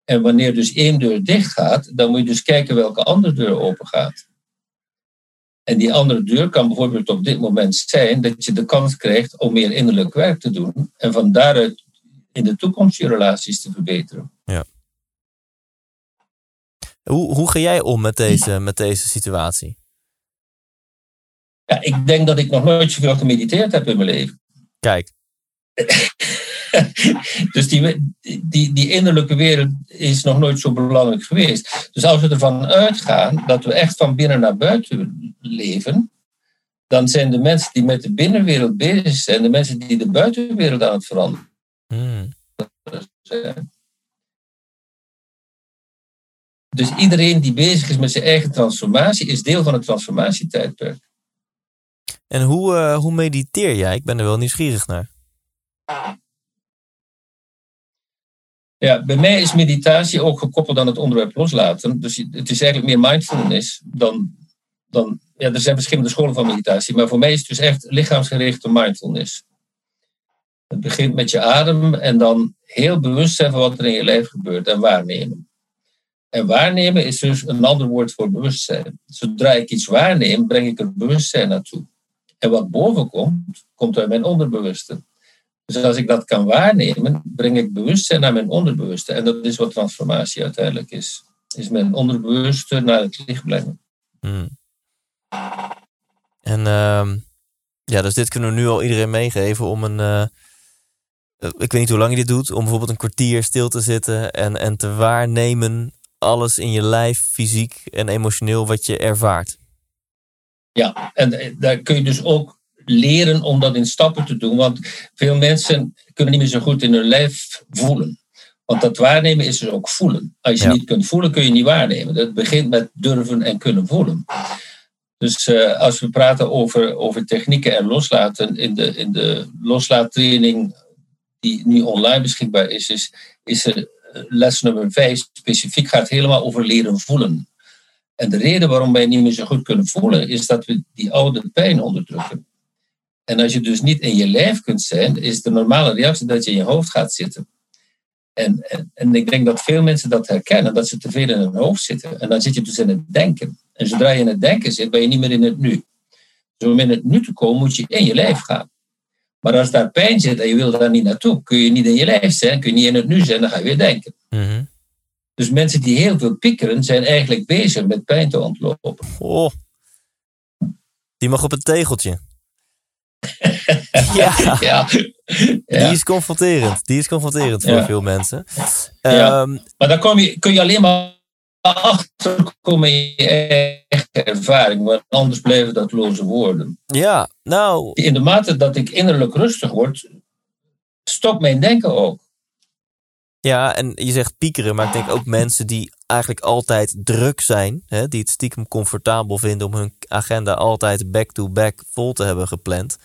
S2: En wanneer dus één deur dicht gaat, dan moet je dus kijken welke andere deur open gaat. En die andere deur kan bijvoorbeeld op dit moment zijn dat je de kans krijgt om meer innerlijk werk te doen en van daaruit in de toekomst je relaties te verbeteren.
S1: Ja. Hoe, hoe ga jij om met deze, met deze situatie?
S2: Ja, ik denk dat ik nog nooit zoveel gemediteerd heb in mijn leven.
S1: Kijk.
S2: dus die, die, die innerlijke wereld is nog nooit zo belangrijk geweest. Dus als we ervan uitgaan dat we echt van binnen naar buiten leven, dan zijn de mensen die met de binnenwereld bezig zijn, de mensen die de buitenwereld aan het veranderen
S1: hmm.
S2: Dus iedereen die bezig is met zijn eigen transformatie, is deel van het transformatietijdperk.
S1: En hoe, uh, hoe mediteer jij? Ik ben er wel nieuwsgierig naar.
S2: Ja, bij mij is meditatie ook gekoppeld aan het onderwerp loslaten. Dus het is eigenlijk meer mindfulness dan. dan ja, er zijn verschillende scholen van meditatie, maar voor mij is het dus echt lichaamsgerichte mindfulness. Het begint met je adem en dan heel bewust zijn van wat er in je lijf gebeurt en waarnemen. En waarnemen is dus een ander woord voor bewustzijn. Zodra ik iets waarneem, breng ik er bewustzijn naartoe. En wat boven komt, komt uit mijn onderbewuste. Dus als ik dat kan waarnemen, breng ik bewustzijn naar mijn onderbewuste. En dat is wat transformatie uiteindelijk is. Is mijn onderbewuste naar het licht brengen.
S1: Hmm. En uh, ja, dus dit kunnen we nu al iedereen meegeven om een. Uh, ik weet niet hoe lang je dit doet, om bijvoorbeeld een kwartier stil te zitten en, en te waarnemen alles in je lijf, fysiek en emotioneel, wat je ervaart.
S2: Ja, en eh, daar kun je dus ook leren om dat in stappen te doen. Want veel mensen kunnen niet meer zo goed in hun lijf voelen. Want dat waarnemen is dus ook voelen. Als je niet kunt voelen, kun je niet waarnemen. Dat begint met durven en kunnen voelen. Dus uh, als we praten over, over technieken en loslaten, in de, in de loslaattraining die nu online beschikbaar is, is, is er les nummer 5 specifiek gaat helemaal over leren voelen. En de reden waarom wij niet meer zo goed kunnen voelen, is dat we die oude pijn onderdrukken. En als je dus niet in je lijf kunt zijn, is de normale reactie dat je in je hoofd gaat zitten. En, en, en ik denk dat veel mensen dat herkennen, dat ze te veel in hun hoofd zitten. En dan zit je dus in het denken. En zodra je in het denken zit, ben je niet meer in het nu. Dus om in het nu te komen, moet je in je lijf gaan. Maar als daar pijn zit en je wil daar niet naartoe, kun je niet in je lijf zijn, kun je niet in het nu zijn, dan ga je weer denken.
S1: Mhm.
S2: Dus mensen die heel veel piekeren, zijn eigenlijk bezig met pijn te ontlopen.
S1: Oh. Die mag op het tegeltje. ja.
S2: ja.
S1: Die is confronterend. Die is confronterend voor veel mensen.
S2: Ja. Um, maar dan kom je, kun je alleen maar achterkomen in je eigen ervaring, want anders blijven dat loze woorden.
S1: Ja, nou.
S2: In de mate dat ik innerlijk rustig word, stopt mijn denken ook.
S1: Ja, en je zegt piekeren, maar ik denk ook mensen die eigenlijk altijd druk zijn, hè, die het stiekem comfortabel vinden om hun agenda altijd back-to-back vol te hebben gepland.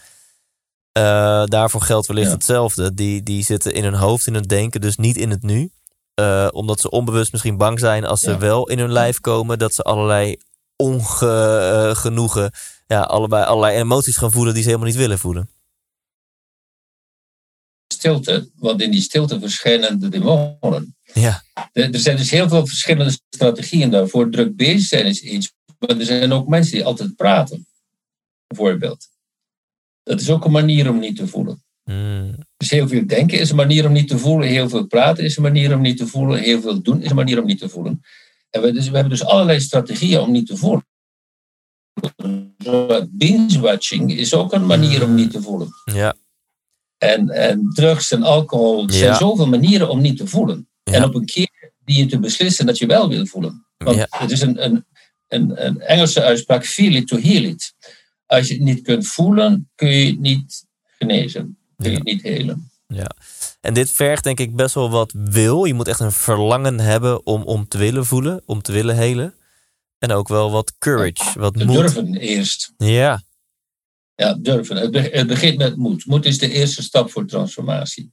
S1: Uh, daarvoor geldt wellicht hetzelfde. Die, die zitten in hun hoofd in het denken, dus niet in het nu. Eh, omdat ze onbewust misschien bang zijn als ze wel in hun lijf komen, dat ze allerlei ongenoegen, ja, allebei, allerlei emoties gaan voelen die ze helemaal niet willen voelen.
S2: Stilte, want in die stilte verschijnen de demonen.
S1: Ja.
S2: Er zijn dus heel veel verschillende strategieën daarvoor. Druk bezig zijn is iets, maar er zijn ook mensen die altijd praten, bijvoorbeeld. Dat is ook een manier om niet te voelen. Dus heel veel denken is een manier om niet te voelen, heel veel praten is een manier om niet te voelen, heel veel doen is een manier om niet te voelen. En we, dus, we hebben dus allerlei strategieën om niet te voelen. Binge-watching is ook een manier om niet te voelen.
S1: Ja.
S2: En, en drugs en alcohol er zijn zoveel manieren om niet te voelen.
S1: Ja.
S2: En op een keer die je te beslissen dat je wel wil voelen. Want
S1: Ja.
S2: het is een, een, een, een Engelse uitspraak, feel it to heal it. Als je het niet kunt voelen, kun je het niet genezen. Je niet helen.
S1: Ja. En dit vergt denk ik best wel wat wil. Je moet echt een verlangen hebben om, om te willen voelen, om te willen helen. En ook wel wat courage, wat moed.
S2: durven eerst.
S1: Ja,
S2: Ja, durven. Het begint met moed. Moed is de eerste stap voor transformatie.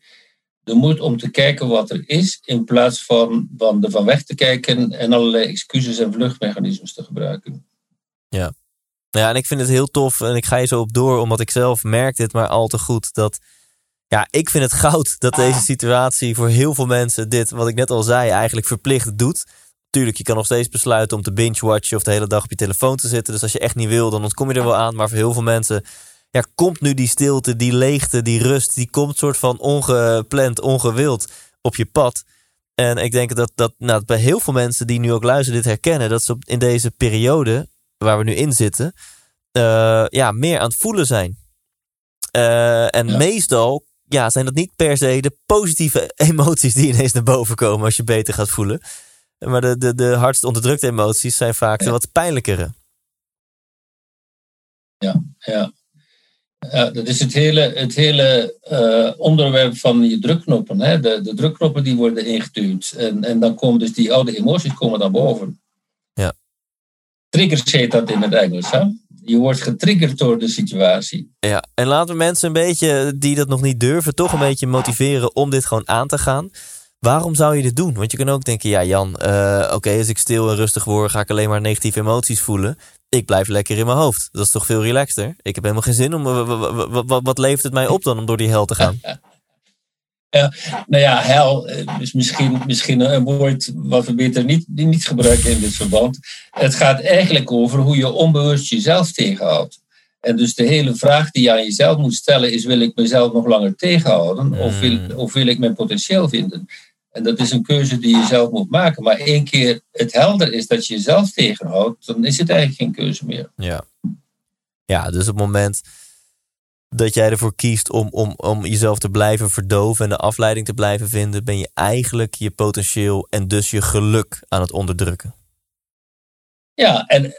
S2: De moed om te kijken wat er is, in plaats van, van er van weg te kijken en allerlei excuses en vluchtmechanismes te gebruiken.
S1: ja, en ik vind het heel tof en ik ga je zo op door, omdat ik zelf merk dit maar al te goed. Dat, ja, ik vind het goud dat deze situatie voor heel veel mensen dit, wat ik net al zei, eigenlijk verplicht doet. Tuurlijk, je kan nog steeds besluiten om te binge-watchen of de hele dag op je telefoon te zitten. Dus als je echt niet wil, dan ontkom je er wel aan. Maar voor heel veel mensen ja, komt nu die stilte, die leegte, die rust, die komt soort van ongepland, ongewild op je pad. En ik denk dat, dat nou, bij heel veel mensen die nu ook luisteren dit herkennen, dat ze in deze periode waar we nu in zitten, eh, ja, meer aan het voelen zijn. Eh, en
S2: Ja.
S1: meestal ja, zijn dat niet per se de positieve emoties die ineens naar boven komen als je beter gaat voelen. Maar de, de, de hardst onderdrukte emoties zijn vaak de wat pijnlijkere.
S2: Ja, ja. Ja, dat is het hele, het hele eh, onderwerp van je drukknoppen. Hè? De, de drukknoppen die worden ingeduwd. En, en dan komen dus die oude emoties komen dan boven. Triggers heet dat in het Engels. Hè? Je wordt getriggerd door de situatie.
S1: Ja, en laten we mensen een beetje die dat nog niet durven, toch een beetje motiveren om dit gewoon aan te gaan. Waarom zou je dit doen? Want je kan ook denken, ja Jan, eh, oké, als ik stil en rustig word, ga ik alleen maar negatieve emoties voelen. Ik blijf lekker in mijn hoofd. Dat is toch veel relaxter? Ik heb helemaal geen zin om. wa- wa- wa- wa- wa- Wat levert het mij op dan om door die hel te gaan?
S2: Nou ja, hel eh, is misschien, misschien een woord wat we beter niet, niet gebruiken in dit verband. Het gaat eigenlijk over hoe je onbewust jezelf tegenhoudt. En dus de hele vraag die je aan jezelf moet stellen is: wil ik mezelf nog langer tegenhouden of, wil,
S1: Mm.
S2: of wil ik mijn potentieel vinden? En dat is een keuze die je zelf moet maken. Maar één keer het helder is dat je jezelf tegenhoudt, dan is het eigenlijk geen keuze meer.
S1: Ja. Ja, dus op het moment dat jij ervoor kiest om, om, om jezelf te blijven verdoven en de afleiding te blijven vinden, ben je eigenlijk je potentieel en dus je geluk aan het onderdrukken.
S2: Ja, en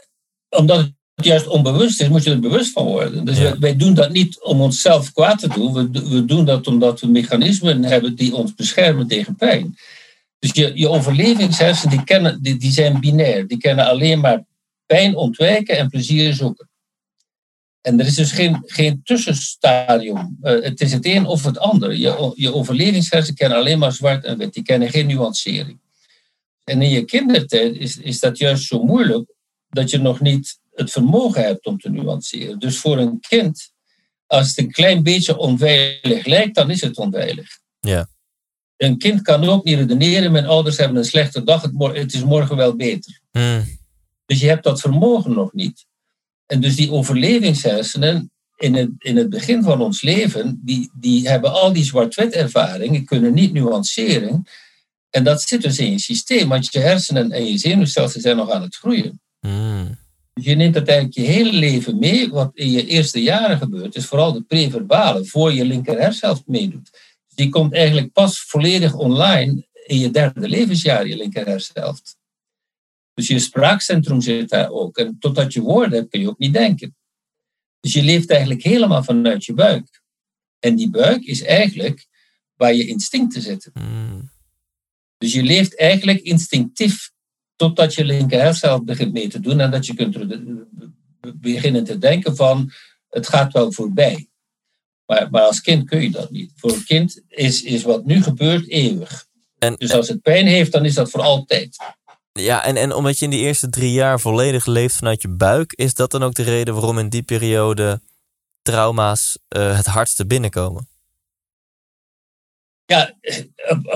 S2: omdat het juist onbewust is, moet je er bewust van worden. Dus
S1: Ja.
S2: wij, wij doen dat niet om onszelf kwaad te doen. We, we doen dat omdat we mechanismen hebben die ons beschermen tegen pijn. Dus je, je overlevingshersen die, kennen, die, die zijn binair. Die kennen alleen maar pijn ontwijken en plezier zoeken. En er is dus geen, geen tussenstadium. Eh, het is het een of het ander. Je, je overlevingshersen kennen alleen maar zwart en wit. Die kennen geen nuancering. En in je kindertijd is, is dat juist zo moeilijk dat je nog niet het vermogen hebt om te nuanceren. Dus voor een kind, als het een klein beetje onveilig lijkt, dan is het onveilig.
S1: Ja.
S2: Een kind kan ook niet redeneren, mijn ouders hebben een slechte dag, het, het is morgen wel beter.
S1: Hmm.
S2: Dus je hebt dat vermogen nog niet. En dus die overlevingshersenen in het, in het begin van ons leven, die, die hebben al die zwart-wit ervaringen, kunnen niet nuanceren. En dat zit dus in je systeem, want je hersenen en je zenuwstelsel zijn nog aan het groeien.
S1: Hmm.
S2: Dus je neemt dat eigenlijk je hele leven mee. Wat in je eerste jaren gebeurt, is vooral de preverbale, voor je linker hersenhelft meedoet. Die komt eigenlijk pas volledig online in je derde levensjaar, je linker hersenhelft. Dus je spraakcentrum zit daar ook. En totdat je woorden hebt, kun je ook niet denken. Dus je leeft eigenlijk helemaal vanuit je buik. En die buik is eigenlijk waar je instincten zitten.
S1: Hmm.
S2: Dus je leeft eigenlijk instinctief totdat je linker hersenhelft begint mee te doen en dat je kunt beginnen te denken van het gaat wel voorbij. Maar, maar als kind kun je dat niet. Voor een kind is, is wat nu gebeurt eeuwig. En, dus als het pijn heeft, dan is dat voor altijd.
S1: Ja, en, en omdat je in die eerste drie jaar volledig leeft vanuit je buik, is dat dan ook de reden waarom in die periode trauma's uh, het hardste binnenkomen?
S2: Ja, eh,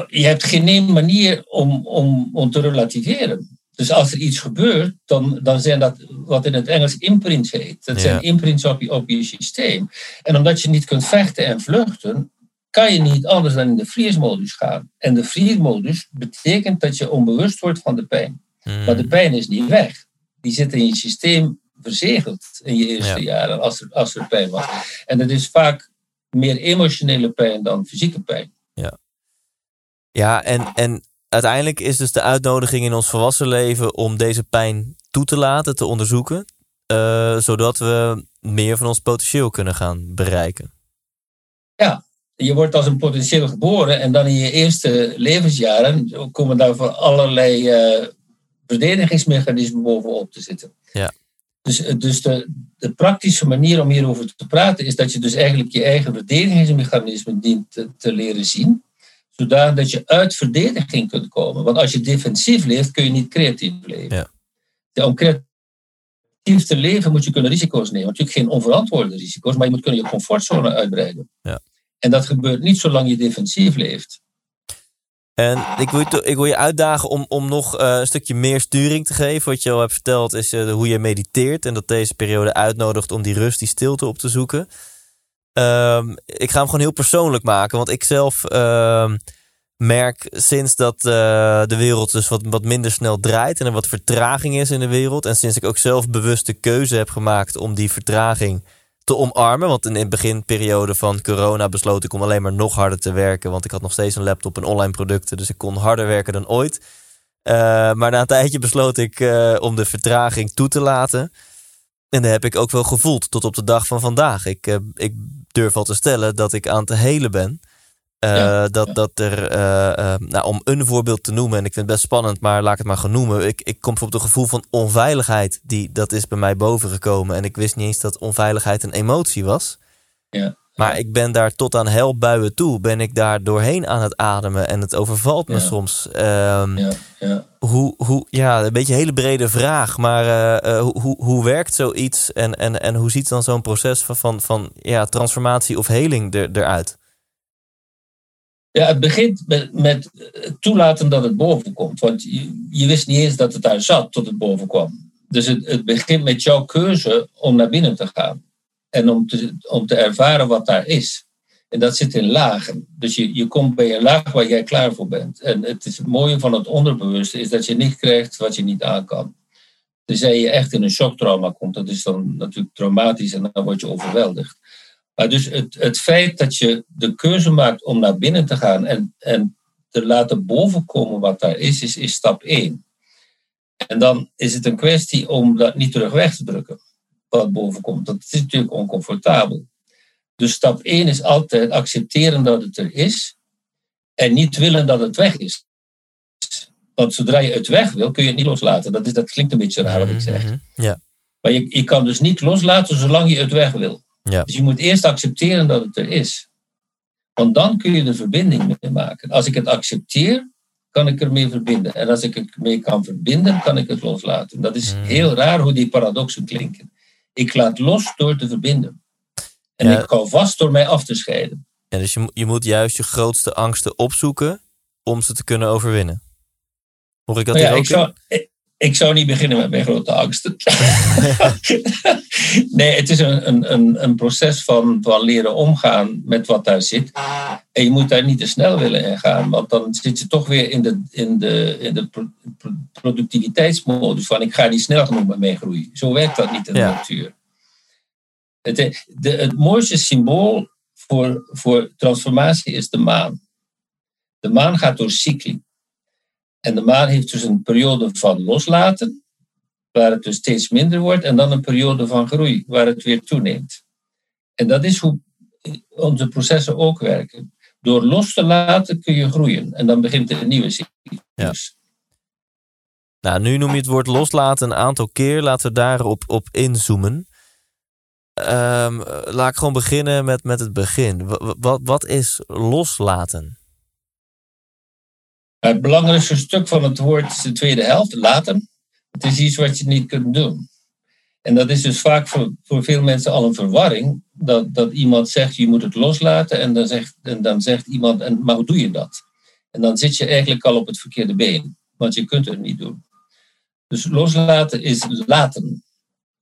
S2: je hebt geen manier om, om, om te relativeren. Dus als er iets gebeurt, dan, dan zijn dat wat in het Engels imprints heet. Dat zijn imprints op je, op je systeem. En omdat je niet kunt vechten en vluchten, kan je niet anders dan in de freeze-modus gaan. En de freeze-modus betekent dat je onbewust wordt van de pijn. Hmm. Maar de pijn is niet weg. Die zit in je systeem verzegeld in je eerste jaren, als er, als er pijn was. En dat is vaak meer emotionele pijn dan fysieke pijn.
S1: Ja, ja en, en uiteindelijk is dus de uitnodiging in ons volwassen leven om deze pijn toe te laten, te onderzoeken, uh, zodat we meer van ons potentieel kunnen gaan bereiken.
S2: Ja, je wordt als een potentieel geboren en dan in je eerste levensjaren komen daar voor allerlei uh, verdedigingsmechanismen bovenop te zitten.
S1: Ja.
S2: Dus, eh, dus de, de, praktische manier om hierover te praten is dat je dus eigenlijk je eigen verdedigingsmechanismen dient te, te leren zien zodat je uit verdediging kunt komen. Want als je defensief leeft, kun je niet creatief leven. Ja. om creatief te leven moet je kunnen risico's nemen. Natuurlijk geen onverantwoorde risico's, maar je moet kunnen je comfortzone uitbreiden.
S1: Ja.
S2: En dat gebeurt niet zolang je defensief leeft.
S1: En ik wil je, ik wil je uitdagen om, om nog uh, een stukje meer sturing te geven. Wat je al hebt verteld is uh, hoe je mediteert. En dat deze periode uitnodigt om die rust, die stilte op te zoeken. Um, ik ga hem gewoon heel persoonlijk maken. Want ik zelf uh, merk sinds dat uh, de wereld dus wat, wat minder snel draait. En er wat vertraging is in de wereld. En sinds ik ook zelf bewust de keuze heb gemaakt om die vertraging te omarmen. Want in de beginperiode van corona besloot ik om alleen maar nog harder te werken. Want ik had nog steeds een laptop en online producten. Dus ik kon harder werken dan ooit. Uh, maar na een tijdje besloot ik uh, om de vertraging toe te laten. En dat heb ik ook wel gevoeld tot op de dag van vandaag. Ik, uh, ik durf al te stellen dat ik aan te helen ben. Uh, dat, dat er, uh, nou, om een voorbeeld te noemen, en ik vind het best spannend, maar laat ik het maar gaan noemen. Ik, ik kom bijvoorbeeld een gevoel van onveiligheid, die, dat is bij mij bovengekomen. En ik wist niet eens dat onveiligheid een emotie was.
S2: Ja.
S1: Maar ik ben daar tot aan helbuien toe, ben ik daar doorheen aan het ademen. En het overvalt me soms.
S2: Um, ja, ja.
S1: Hoe, hoe, ja, een beetje een hele brede vraag. Maar uh, uh, hoe, hoe werkt zoiets en, en, en hoe ziet dan zo'n proces van, van, van ja, transformatie of heling er, eruit?
S2: Ja, het begint met, met toelaten dat het boven komt. Want je, wist niet eens dat het daar zat tot het boven kwam. Dus het, het begint met jouw keuze om naar binnen te gaan. En om te, om te ervaren wat daar is. En dat zit in lagen. Dus je, je komt bij een laag waar jij klaar voor bent. En het, is mooie van het onderbewuste is dat je niet krijgt wat je niet aan kan. Tenzij je echt in een shocktrauma komt, dat is dan natuurlijk traumatisch en dan word je overweldigd. Maar dus het, het feit dat je de keuze maakt om naar binnen te gaan en, en te laten bovenkomen wat daar is, is, is stap 1. En dan is het een kwestie om dat niet terug weg te drukken, wat boven komt. Dat is natuurlijk oncomfortabel. Dus stap 1 is altijd accepteren dat het er is en niet willen dat het weg is. Want zodra je het weg wil, kun je het niet loslaten. Dat, is, dat klinkt een beetje raar wat ik zeg.
S1: Mhm, ja.
S2: Maar je, je kan dus niet loslaten zolang je het weg wil.
S1: Ja.
S2: Dus je moet eerst accepteren dat het er is. Want dan kun je de verbinding mee maken. Als ik het accepteer, kan ik ermee verbinden. En als ik het mee kan verbinden, kan ik het loslaten. Dat is mhm. heel raar hoe die paradoxen klinken. Ik laat los door te verbinden. En ik hou vast door mij af te scheiden.
S1: Ja, dus je, je moet juist je grootste angsten opzoeken om ze te kunnen overwinnen. Hoor ik dat
S2: nou ja,
S1: ook
S2: ik zou, ik, zou niet beginnen met mijn grote angsten. nee, het is een, een, een, proces van, van leren omgaan met wat daar zit. En je moet daar niet te snel willen in gaan, want dan zit je toch weer in de, in de, in de productiviteitsmodus van ik ga niet snel genoeg met mijn groei. Zo werkt dat niet in de natuur. Het, de, het mooiste symbool voor, voor transformatie is de maan. De maan gaat door cycli. En de maan heeft dus een periode van loslaten, waar het dus steeds minder wordt, en dan een periode van groei, waar het weer toeneemt. En dat is hoe onze processen ook werken. Door los te laten kun je groeien en dan begint een nieuwe cyclus. Ja.
S1: Nou, nu noem je het woord loslaten een aantal keer. Laten we daarop op inzoomen. Um, laat ik gewoon beginnen met, met het begin. Wat, wat is loslaten?
S2: Het belangrijkste stuk van het woord is de tweede helft, laten. Het is iets wat je niet kunt doen. En dat is dus vaak voor, voor veel mensen al een verwarring. Dat, dat iemand zegt, je moet het loslaten. En dan zegt, dan zegt iemand, en, maar hoe doe je dat? En dan zit je eigenlijk al op het verkeerde been. Want je kunt het niet doen. Dus loslaten is laten.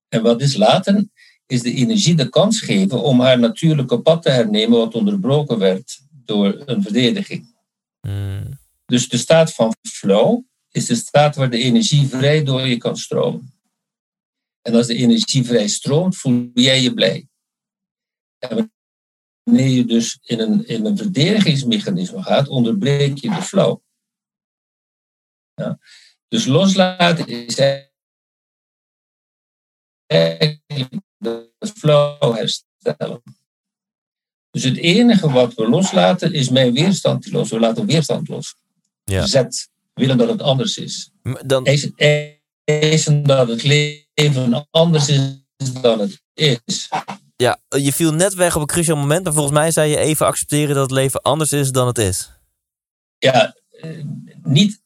S2: En wat is laten? Is de energie de kans geven om haar natuurlijke pad te hernemen wat onderbroken werd door een verdediging.
S1: Hmm.
S2: Dus de staat van flow is de staat waar de energie vrij door je kan stromen. En als de energie vrij stroomt, voel jij je blij. En wanneer je dus in een, in een verdedigingsmechanisme gaat, onderbreek je de flow. Ja. Dus loslaten is eigenlijk de flow herstellen. Dus het enige wat we loslaten is mijn weerstand los. We laten weerstand los.
S1: Ja.
S2: Zet, willen dat het anders is.
S1: Dan,
S2: Eisen, eisen dat het leven anders is dan het is.
S1: ja, je viel net weg op een cruciaal moment, maar volgens mij zei je even accepteren dat het leven anders is dan het is.
S2: Ja, eh, niet,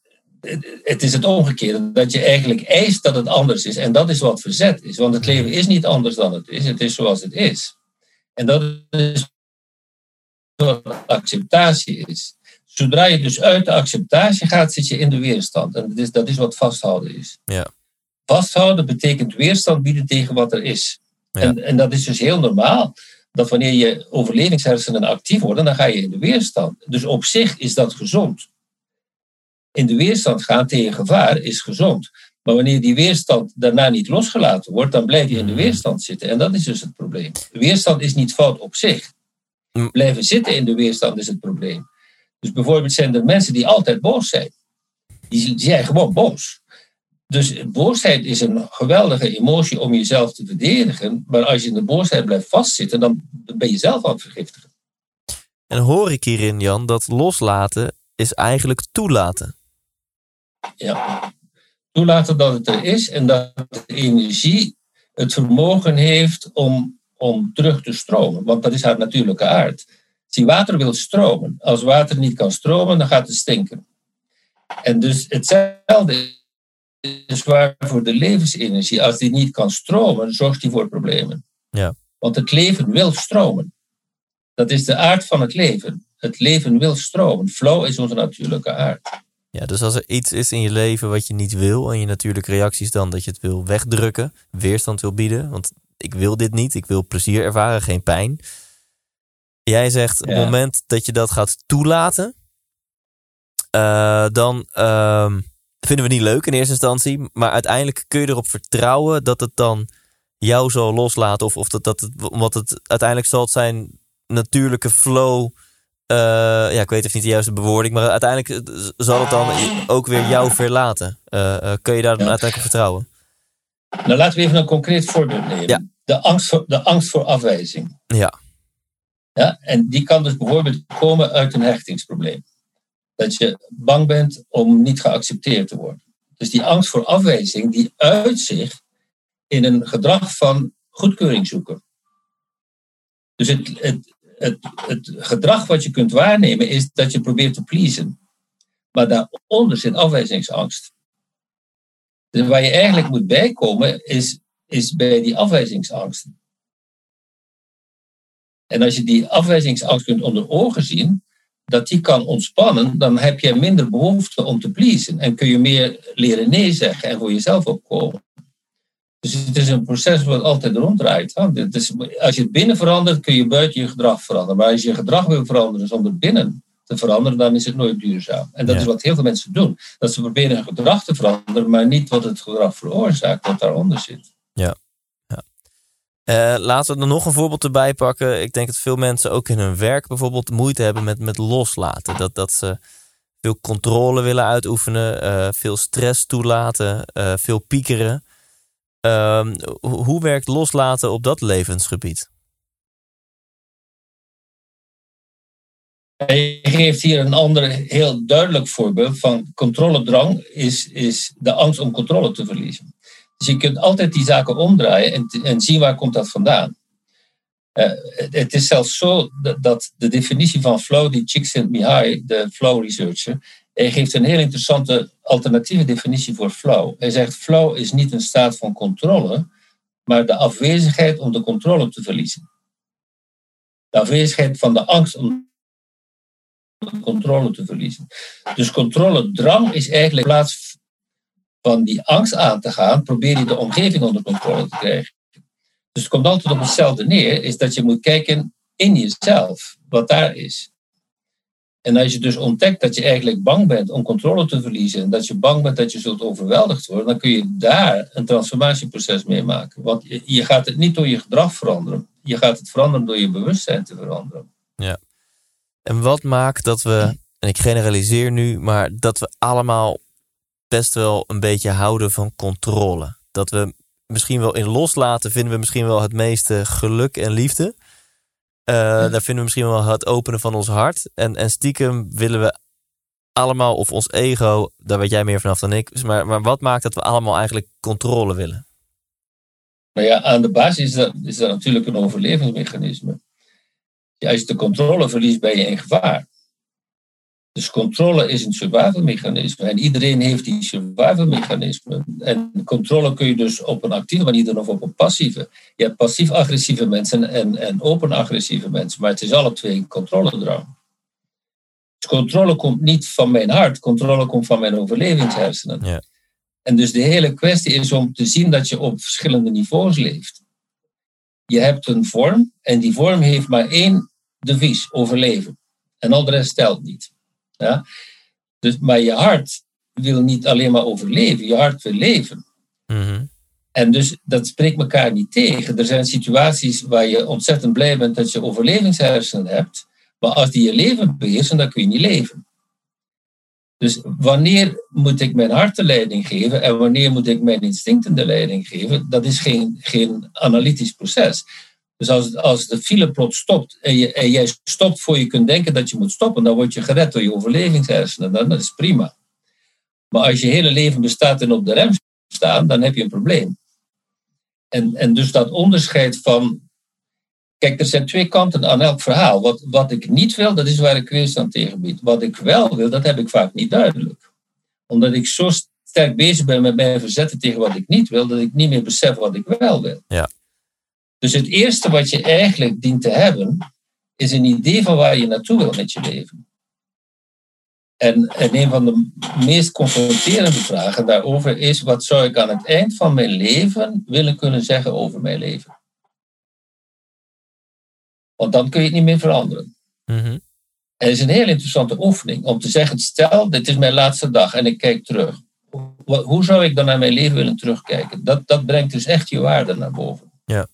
S2: het is het omgekeerde. Dat je eigenlijk eist dat het anders is. En dat is wat verzet is. Want het leven is niet anders dan het is. Het is zoals het is. En dat is wat acceptatie is. Zodra je dus uit de acceptatie gaat, zit je in de weerstand. En dat is, dat is wat vasthouden is.
S1: Ja.
S2: Vasthouden betekent weerstand bieden tegen wat er is.
S1: Ja.
S2: En, en dat is dus heel normaal. Dat wanneer je overlevingshersenen actief worden, dan ga je in de weerstand. Dus op zich is dat gezond. In de weerstand gaan tegen gevaar is gezond. Maar wanneer die weerstand daarna niet losgelaten wordt, dan blijf je in de weerstand zitten. En dat is dus het probleem. Weerstand is niet fout op zich.
S1: Mm.
S2: Blijven zitten in de weerstand is het probleem. Dus bijvoorbeeld zijn er mensen die altijd boos zijn. Die zijn gewoon boos. Dus boosheid is een geweldige emotie om jezelf te verdedigen. Maar als je in de boosheid blijft vastzitten, dan ben je zelf aan het vergiftigen.
S1: En hoor ik hierin, Jan, dat loslaten is eigenlijk toelaten.
S2: Ja. Toelaten dat het er is en dat de energie het vermogen heeft om, om terug te stromen. Want dat is haar natuurlijke aard. Zie, water wil stromen. Als water niet kan stromen, dan gaat het stinken. En dus hetzelfde is waar voor de levensenergie. Als die niet kan stromen, zorgt die voor problemen.
S1: Ja.
S2: Want het leven wil stromen. Dat is de aard van het leven. Het leven wil stromen. Flow is onze natuurlijke aard.
S1: Ja, dus als er iets is in je leven wat je niet wil en je natuurlijke reactie is dan dat je het wil wegdrukken, weerstand wil bieden, want ik wil dit niet, ik wil plezier ervaren, geen pijn. Jij zegt op het moment dat je dat gaat toelaten, eh, dan ehm, vinden we het niet leuk in eerste instantie, maar uiteindelijk kun je erop vertrouwen dat het dan jou zal loslaten of, of dat, dat het, omdat het uiteindelijk zal het zijn natuurlijke flow eh, ja, ik weet even niet de juiste bewoording, maar uiteindelijk eh, zal het dan ook weer jou verlaten. Kun je daar dan
S2: Ja.
S1: uiteindelijk op vertrouwen?
S2: Nou, laten we even een concreet voorbeeld nemen.
S1: Ja.
S2: De, angst voor, de angst voor afwijzing.
S1: Ja.
S2: Ja, en die kan dus bijvoorbeeld komen uit een hechtingsprobleem. Dat je bang bent om niet geaccepteerd te worden. Dus die angst voor afwijzing, die uit zich in een gedrag van goedkeuring zoeken. Dus het, het, het, het gedrag wat je kunt waarnemen is dat je probeert te pleasen. Maar daaronder zit afwijzingsangst. Dus waar je eigenlijk moet bijkomen is, is bij die afwijzingsangsten. En als je die afwijzingsangst kunt onder ogen zien, dat die kan ontspannen, dan heb je minder behoefte om te pleasen. En kun je meer leren nee zeggen en voor jezelf opkomen. Dus het is een proces wat altijd ronddraait. als je het binnen verandert, kun je buiten je gedrag veranderen. Maar als je je gedrag wil veranderen zonder binnen te veranderen, dan is het nooit duurzaam. En dat
S1: Ja.
S2: is wat heel veel mensen doen. Dat ze proberen hun gedrag te veranderen, maar niet wat het gedrag veroorzaakt, wat daaronder zit.
S1: Eh, laten we er nog een voorbeeld erbij pakken. Ik denk dat veel mensen ook in hun werk bijvoorbeeld moeite hebben met, met loslaten. Dat, dat ze veel controle willen uitoefenen, eh, veel stress toelaten, eh, veel piekeren. Ehm, ho- hoe werkt loslaten op dat levensgebied?
S2: Hij geeft hier een ander heel duidelijk voorbeeld van controledrang is, is de angst om controle te verliezen. Dus je kunt altijd die zaken omdraaien en, en zien waar komt dat vandaan. Eh, het, is zelfs zo dat, de definitie van flow die Csikszentmihalyi, de flow researcher, Hij geeft een heel interessante alternatieve definitie voor flow. Hij zegt flow is niet een staat van controle, maar de afwezigheid om de controle te verliezen. De afwezigheid van de angst om de controle te verliezen. Dus controledrang is eigenlijk plaats van die angst aan te gaan, probeer je de omgeving onder controle te krijgen. Dus het komt altijd op hetzelfde neer, is dat je moet kijken in jezelf, wat daar is. En als je dus ontdekt dat je eigenlijk bang bent om controle te verliezen, en dat je bang bent dat je zult overweldigd worden, dan kun je daar een transformatieproces mee maken. Want je gaat het niet door je gedrag veranderen, je gaat het veranderen door je bewustzijn te veranderen.
S1: Ja. En wat maakt dat we, en ik generaliseer nu, maar dat we allemaal best wel een beetje houden van controle? Dat we misschien wel in loslaten vinden we misschien wel het meeste geluk en liefde. Uh, Daar vinden we misschien wel het openen van ons hart. En, en stiekem willen we allemaal, of ons ego, daar weet jij meer vanaf dan ik. Maar, maar wat maakt dat we allemaal eigenlijk controle willen?
S2: Nou ja, aan de basis is dat, is dat natuurlijk een overlevingsmechanisme. als je de controle verliest, ben je in gevaar. Dus controle is een survivalmechanisme. En iedereen heeft die survivalmechanisme. En controle kun je dus op een actieve manier doen of op een passieve. Je hebt passief-agressieve mensen en, en open-agressieve mensen. Maar het is alle twee een controledrang. Dus controle komt niet van mijn hart. Controle komt van mijn overlevingshersenen. Ja. En dus de hele kwestie is om te zien dat je op verschillende niveaus leeft. Je hebt een vorm en die vorm heeft maar één devies, overleven. En al de rest telt niet. Ja? Dus, maar je hart wil niet alleen maar overleven, je hart wil leven. Mhm. En dus dat spreekt elkaar niet tegen. Er zijn situaties waar je ontzettend blij bent dat je overlevingshersenen hebt, maar als die je leven beheersen, dan kun je niet leven. Dus wanneer moet ik mijn hart de leiding geven en wanneer moet ik mijn instincten de leiding geven, dat is geen, geen analytisch proces. Dus als, als de file plot stopt en, je, en jij stopt voor je kunt denken dat je moet stoppen, dan word je gered door je overlevingshersenen. Dan, dat is prima. Maar als je hele leven bestaat en op de rem staan, dan heb je een probleem. En, en dus dat onderscheid van. Kijk, er zijn twee kanten aan elk verhaal. Wat, wat ik niet wil, dat is waar ik weerstand tegen bied. Wat ik wel wil, dat heb ik vaak niet duidelijk. Omdat ik zo sterk bezig ben met mijn verzetten tegen wat ik niet wil, dat ik niet meer besef wat ik wel wil.
S1: Ja.
S2: Dus het eerste wat je eigenlijk dient te hebben, is een idee van waar je naartoe wil met je leven. En, en een van de meest confronterende vragen daarover is: wat zou ik aan het eind van mijn leven willen kunnen zeggen over mijn leven? Want dan kun je het niet meer veranderen.
S1: Mm
S2: En het is een heel interessante oefening om te zeggen: stel, dit is mijn laatste dag en ik kijk terug. Hoe zou ik dan naar mijn leven willen terugkijken? Dat, dat brengt dus echt je waarde naar boven.
S1: Ja.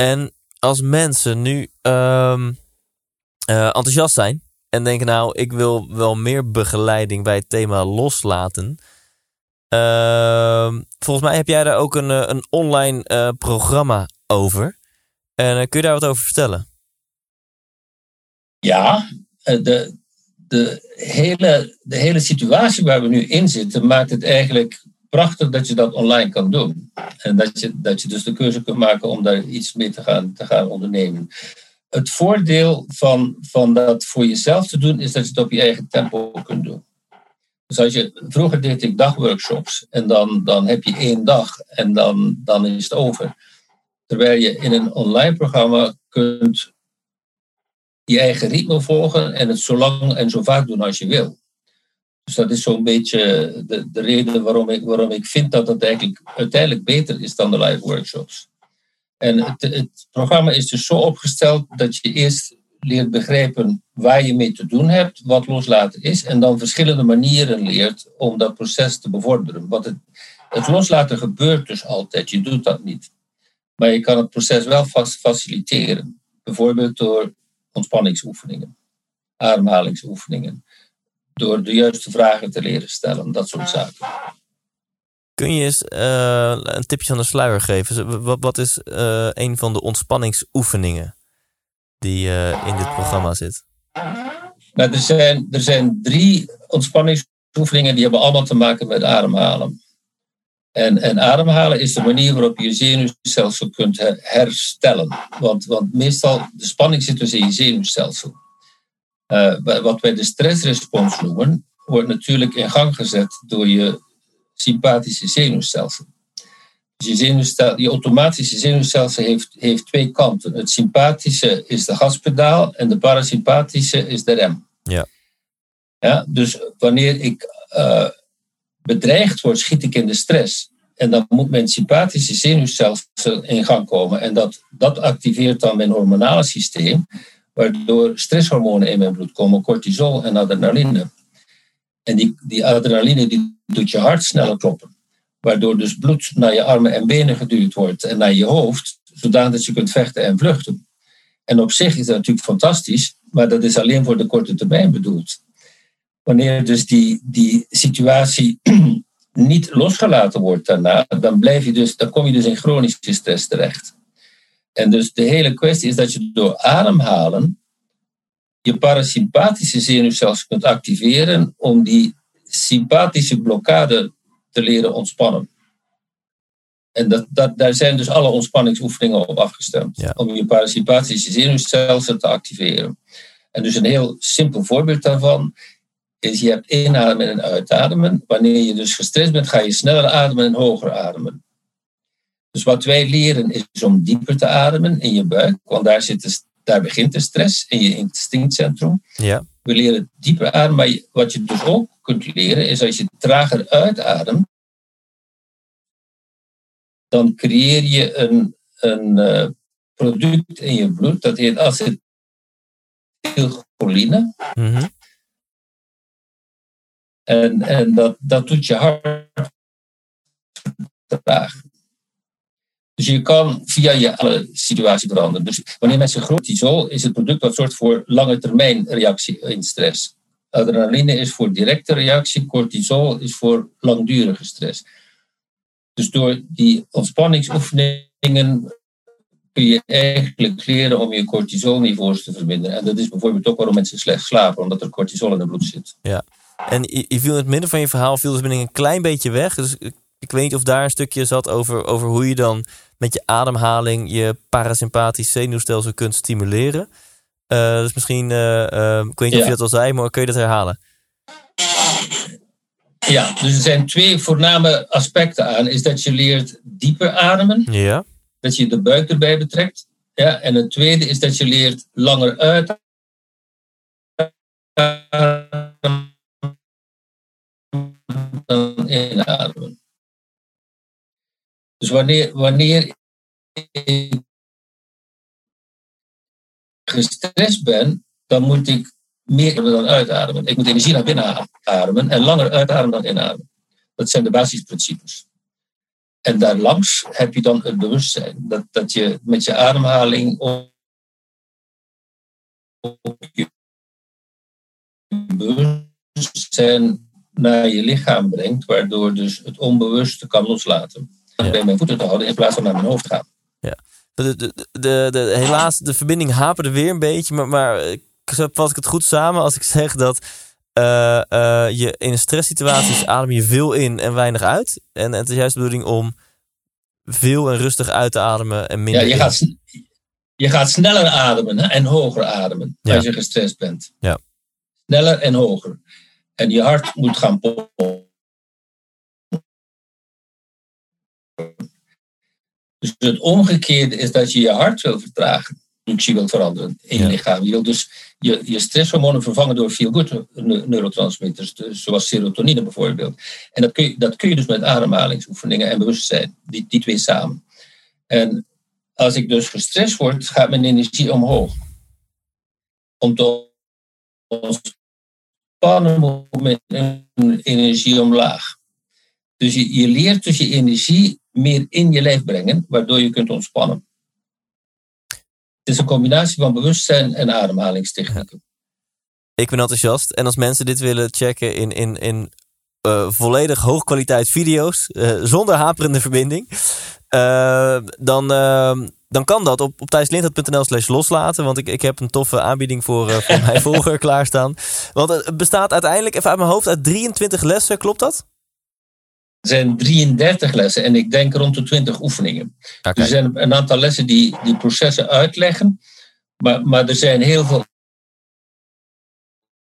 S1: En als mensen nu um, uh, enthousiast zijn en denken, nou, ik wil wel meer begeleiding bij het thema loslaten. Uh, volgens mij heb jij daar ook een, eh, een online uh, programma over. En kun je daar wat over vertellen?
S2: Ja, de, de, hele, de hele situatie waar we nu in zitten maakt het eigenlijk prachtig dat je dat online kan doen. En dat je, dat je dus de keuze kunt maken om daar iets mee te gaan, te gaan ondernemen. Het voordeel van, van dat voor jezelf te doen, is dat je het op je eigen tempo kunt doen. Dus als je, vroeger deed ik dagworkshops en dan, dan heb je één dag en dan, dan is het over. Terwijl je in een online programma kunt je eigen ritme volgen en het zo lang en zo vaak doen als je wil. Dus dat is zo'n beetje de, de reden waarom ik, waarom ik vind dat het eigenlijk uiteindelijk beter is dan de live workshops. En het, het programma is dus zo opgesteld dat je eerst leert begrijpen waar je mee te doen hebt, wat loslaten is, en dan verschillende manieren leert om dat proces te bevorderen. Want het, het loslaten gebeurt dus altijd, je doet dat niet. Maar je kan het proces wel faciliteren, bijvoorbeeld door ontspanningsoefeningen, ademhalingsoefeningen door de juiste vragen te leren stellen, dat soort zaken.
S1: Kun je eens uh, een tipje van de sluier geven? Wat, wat is uh, een van de ontspanningsoefeningen die uh, in dit programma zit?
S2: Nou, er, zijn, er zijn drie ontspanningsoefeningen die hebben allemaal te maken met ademhalen. En, en ademhalen is de manier waarop je je zenuwstelsel kunt herstellen. Want, want meestal, de spanning zit dus in je zenuwstelsel. Uh, wat wij de stressrespons noemen, wordt natuurlijk in gang gezet door je sympathische zenuwstelsel. Dus je, zenuwstelsel, je automatische zenuwstelsel heeft, heeft twee kanten. Het sympathische is de gaspedaal en de parasympathische is de rem.
S1: Ja.
S2: Ja, dus wanneer ik uh, bedreigd word, schiet ik in de stress. En dan moet mijn sympathische zenuwstelsel in gang komen. En dat, dat activeert dan mijn hormonale systeem, waardoor stresshormonen in mijn bloed komen, cortisol en adrenaline. En die, die adrenaline die doet je hart sneller kloppen. Waardoor dus bloed naar je armen en benen geduwd wordt en naar je hoofd, zodat je kunt vechten en vluchten. En op zich is dat natuurlijk fantastisch, maar dat is alleen voor de korte termijn bedoeld. Wanneer dus die, die situatie niet losgelaten wordt daarna, dan, blijf je dus, dan kom je dus in chronische stress terecht. En dus de hele kwestie is dat je door ademhalen je parasympathische zenuwstelsel kunt activeren om die sympathische blokkade te leren ontspannen. En dat, dat, daar zijn dus alle ontspanningsoefeningen op afgestemd. Om je parasympathische zenuwstelsel te activeren. En dus een heel simpel voorbeeld daarvan is je hebt inademen en uitademen. Wanneer je dus gestrest bent, ga je sneller ademen en hoger ademen. Dus wat wij leren is om dieper te ademen in je buik, want daar, zit de, daar begint de stress in je instinctcentrum.
S1: Ja.
S2: We leren dieper ademen, maar wat je dus ook kunt leren is als je trager uitademt, dan creëer je een, een uh, product in je bloed, dat heet acetylcholine.
S1: Mm -hmm.
S2: En, en dat, dat doet je hart traag. Dus je kan via je alle situatie veranderen. Dus wanneer mensen cortisol is het product wat zorgt voor lange termijn reactie in stress. Adrenaline is voor directe reactie, cortisol is voor langdurige stress. Dus door die ontspanningsoefeningen kun je eigenlijk leren om je cortisolniveaus te verminderen. En dat is bijvoorbeeld ook waarom mensen slecht slapen, omdat er cortisol in het bloed zit.
S1: Ja, en je, viel in het midden van je verhaal viel dus een klein beetje weg. Dus ik, ik weet niet of daar een stukje zat over, over hoe je dan met je ademhaling je parasympathisch zenuwstelsel kunt stimuleren. Uh, dus misschien, uh, uh, ik weet niet of je dat al zei, maar kun je dat herhalen?
S2: Ja, dus er zijn twee voorname aspecten aan. Is dat je leert dieper ademen.
S1: Ja.
S2: Dat je de buik erbij betrekt. Ja, en het tweede is dat je leert langer uit dan inademen. Dus wanneer, wanneer ik gestrest ben, dan moet ik meer dan uitademen. Ik moet energie naar binnen ademen en langer uitademen dan inademen. Dat zijn de basisprincipes. En daarlangs heb je dan het bewustzijn. Dat, dat je met je ademhaling op, op je bewustzijn naar je lichaam brengt, waardoor dus het onbewuste kan loslaten. En bij mijn voeten te houden in plaats van naar mijn hoofd te gaan.
S1: Ja. De, de, de, de, helaas, de verbinding haperde weer een beetje, maar, maar vat ik het goed samen als ik zeg dat uh, uh, je in stresssituaties adem je veel in en weinig uit. En, het is juist de bedoeling om veel en rustig uit te ademen en minder.
S2: Ja, je, gaat, je gaat sneller ademen hè, en hoger ademen ja. als je gestrest bent.
S1: Ja.
S2: Sneller en hoger. En je hart moet gaan pompen. Dus het omgekeerde is dat je je hart wil vertragen. Functie wil veranderen in je ja. lichaam. Je wil dus je, je stresshormonen vervangen door feel-good neurotransmitters, dus zoals serotonine bijvoorbeeld. En dat kun, je, dat kun je dus met ademhalingsoefeningen en bewustzijn, die, die twee samen. En als ik dus gestrest word, gaat mijn energie omhoog. Om te ontspannen moet mijn energie omlaag. Dus je, je leert dus je energie meer in je lijf brengen, waardoor je kunt ontspannen. Het is een combinatie van bewustzijn en ademhalingstechnieken.
S1: Ik ben enthousiast. En als mensen dit willen checken in, in, in uh, volledig hoogkwaliteit video's, uh, zonder haperende verbinding, uh, dan, dan kan dat op, op thijslindert.nl slash loslaten. Want ik, ik heb een toffe aanbieding voor, voor mijn volger klaarstaan. Want het bestaat uiteindelijk, even uit mijn hoofd, uit 23 lessen. Klopt dat?
S2: Er zijn 33 lessen en ik denk rond de 20 oefeningen. Okay. Er zijn een aantal lessen die die processen uitleggen. Maar, maar er zijn heel veel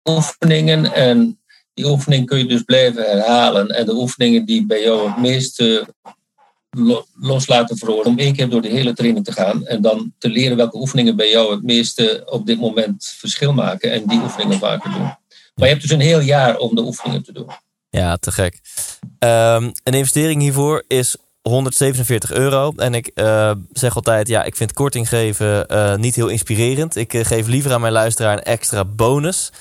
S2: oefeningen en die oefening kun je dus blijven herhalen. En de oefeningen die bij jou het meeste loslaten veroorzaken, om één keer door de hele training te gaan en dan te leren welke oefeningen bij jou het meeste op dit moment verschil maken en die oefeningen vaker doen. Maar je hebt dus een heel jaar om de oefeningen te doen.
S1: Ja, te gek. Um, een investering hiervoor is 147 euro. En ik uh, zeg altijd, ja, ik vind korting geven uh, niet heel inspirerend. Ik uh, geef liever aan mijn luisteraar een extra bonus.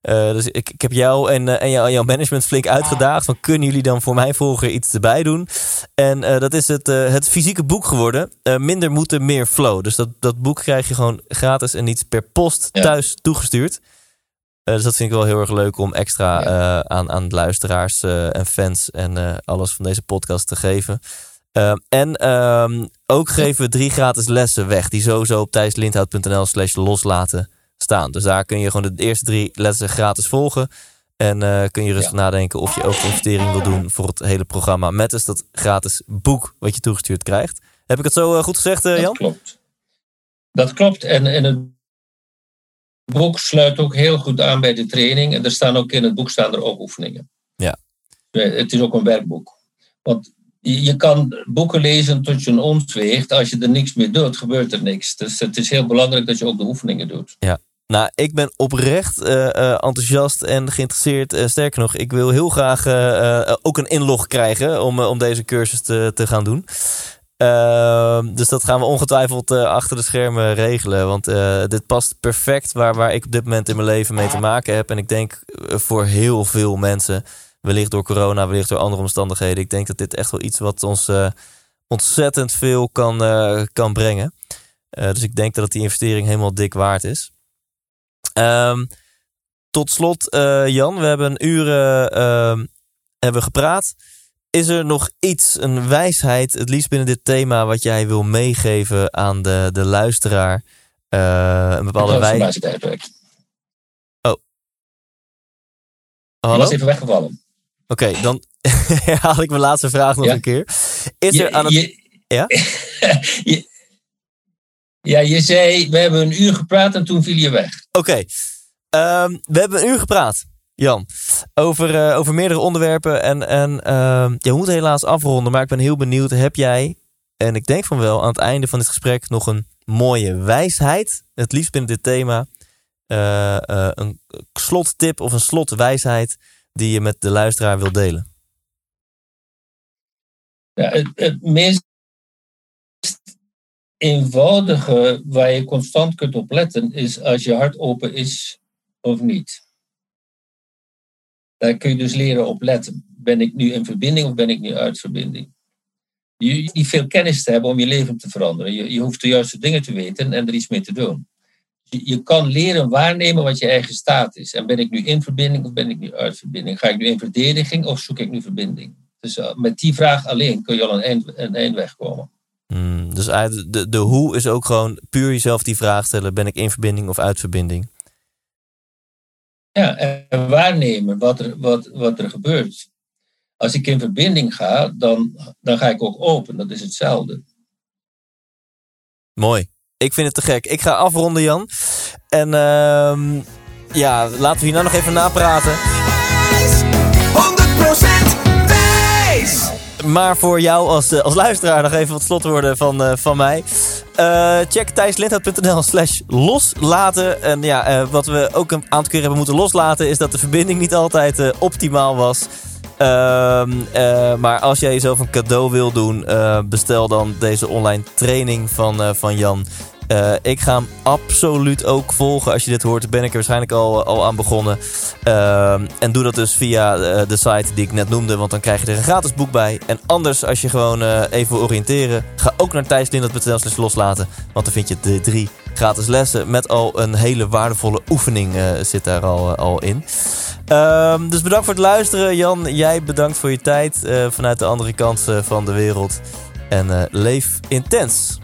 S1: dus ik, ik heb jou en, en jouw management flink uitgedaagd. Van kunnen jullie dan voor mijn volger iets erbij doen? En dat is het, het fysieke boek geworden. minder moeten, meer flow. Dus dat, dat boek krijg je gewoon gratis en niet per post thuis toegestuurd. Dus dat vind ik wel heel erg leuk om extra aan, aan luisteraars en fans en alles van deze podcast te geven. Ehm, en ehm, ook geven we drie gratis lessen weg. Die sowieso op thijslindhout.nl slash loslaten staan. Dus daar kun je gewoon de eerste drie lessen gratis volgen. En uh, kun je rustig nadenken of je ook investering wil doen voor het hele programma. Met dus dat gratis boek wat je toegestuurd krijgt. Heb ik het zo uh, goed gezegd, uh, Jan?
S2: Dat klopt. Dat klopt. En, en het boek sluit ook heel goed aan bij de training. En er staan ook in het boek staan er ook oefeningen.
S1: Ja.
S2: Het is ook een werkboek. Want je kan boeken lezen tot je een ons weegt. Als je er niks meer doet, gebeurt er niks. Dus het is heel belangrijk dat je ook de oefeningen doet.
S1: Ja. Nou, ik ben oprecht uh, enthousiast en geïnteresseerd. Uh, sterker nog, ik wil heel graag ook een inlog krijgen om, om deze cursus te, te gaan doen. Ehm, dus dat gaan we ongetwijfeld achter de schermen regelen. Want dit past perfect waar, waar ik op dit moment in mijn leven mee te maken heb. En ik denk voor heel veel mensen Wellicht door corona, wellicht door andere omstandigheden. Ik denk dat dit echt wel iets wat ons ontzettend veel kan, kan brengen. Dus ik denk dat die investering helemaal dik waard is. Um, tot slot, Jan, we hebben een uur ehm, hebben gepraat. Is er nog iets, een wijsheid, het liefst binnen dit thema, wat jij wil meegeven aan de, de luisteraar? een bepaalde wijsheid. Oh.
S2: oh. Hallo? was even weggevallen.
S1: Oké, dan haal ik mijn laatste vraag nog een keer. Is er aan het... ja?
S2: je, ja, je zei, we hebben een uur gepraat en toen viel je weg.
S1: Oké, ehm, we hebben een uur gepraat, Jan, over, uh, over meerdere onderwerpen. En, en uh, je moet helaas afronden, maar ik ben heel benieuwd. Heb jij, en ik denk van wel, aan het einde van dit gesprek nog een mooie wijsheid, het liefst binnen dit thema, uh, uh, een slottip of een slotwijsheid die je met de luisteraar wil delen?
S2: Ja, het, het meest eenvoudige waar je constant kunt op letten is als je hart open is of niet. Daar kun je dus leren op letten. Ben ik nu in verbinding of ben ik nu uit verbinding? Je niet veel kennis te hebben om je leven te veranderen. Je, je hoeft de juiste dingen te weten en er iets mee te doen je kan leren waarnemen wat je eigen staat is. En ben ik nu in verbinding of ben ik nu uit verbinding? Ga ik nu in verdediging of zoek ik nu verbinding? Dus uh, met die vraag alleen kun je al een, eind, een eindweg komen.
S1: Hmm, dus de, de hoe is ook gewoon puur jezelf die vraag stellen: ben ik in verbinding of uit verbinding?
S2: Ja, en waarnemen wat er, wat, wat er gebeurt. Als ik in verbinding ga, dan, dan ga ik ook open. Dat is hetzelfde.
S1: Mooi. Ik vind het te gek. Ik ga afronden, Jan. En uh, ja, laten we hier nou nog even napraten. 100% wijs! Maar voor jou als, eh, als luisteraar nog even wat slotwoorden van, uh, van mij. Uh, check thijslindhout.nl slash loslaten. En ja, wat we ook een aantal keer hebben moeten loslaten... is dat de verbinding niet altijd optimaal was... Ehm, eh, maar als jij jezelf een cadeau wil doen, bestel dan deze online training van, van Jan. Ik ga hem absoluut ook volgen. Als je dit hoort, ben ik er waarschijnlijk al, al aan begonnen. Ehm, en doe dat dus via de site die ik net noemde, want dan krijg je er een gratis boek bij. En anders, als je gewoon even oriënteren, ga ook naar thijslindert.nl loslaten. Want dan vind je de drie gratis lessen met al een hele waardevolle oefening zit daar al, al in. Um, dus bedankt voor het luisteren. Jan, jij bedankt voor je tijd vanuit de andere kant van de wereld. En leef intens.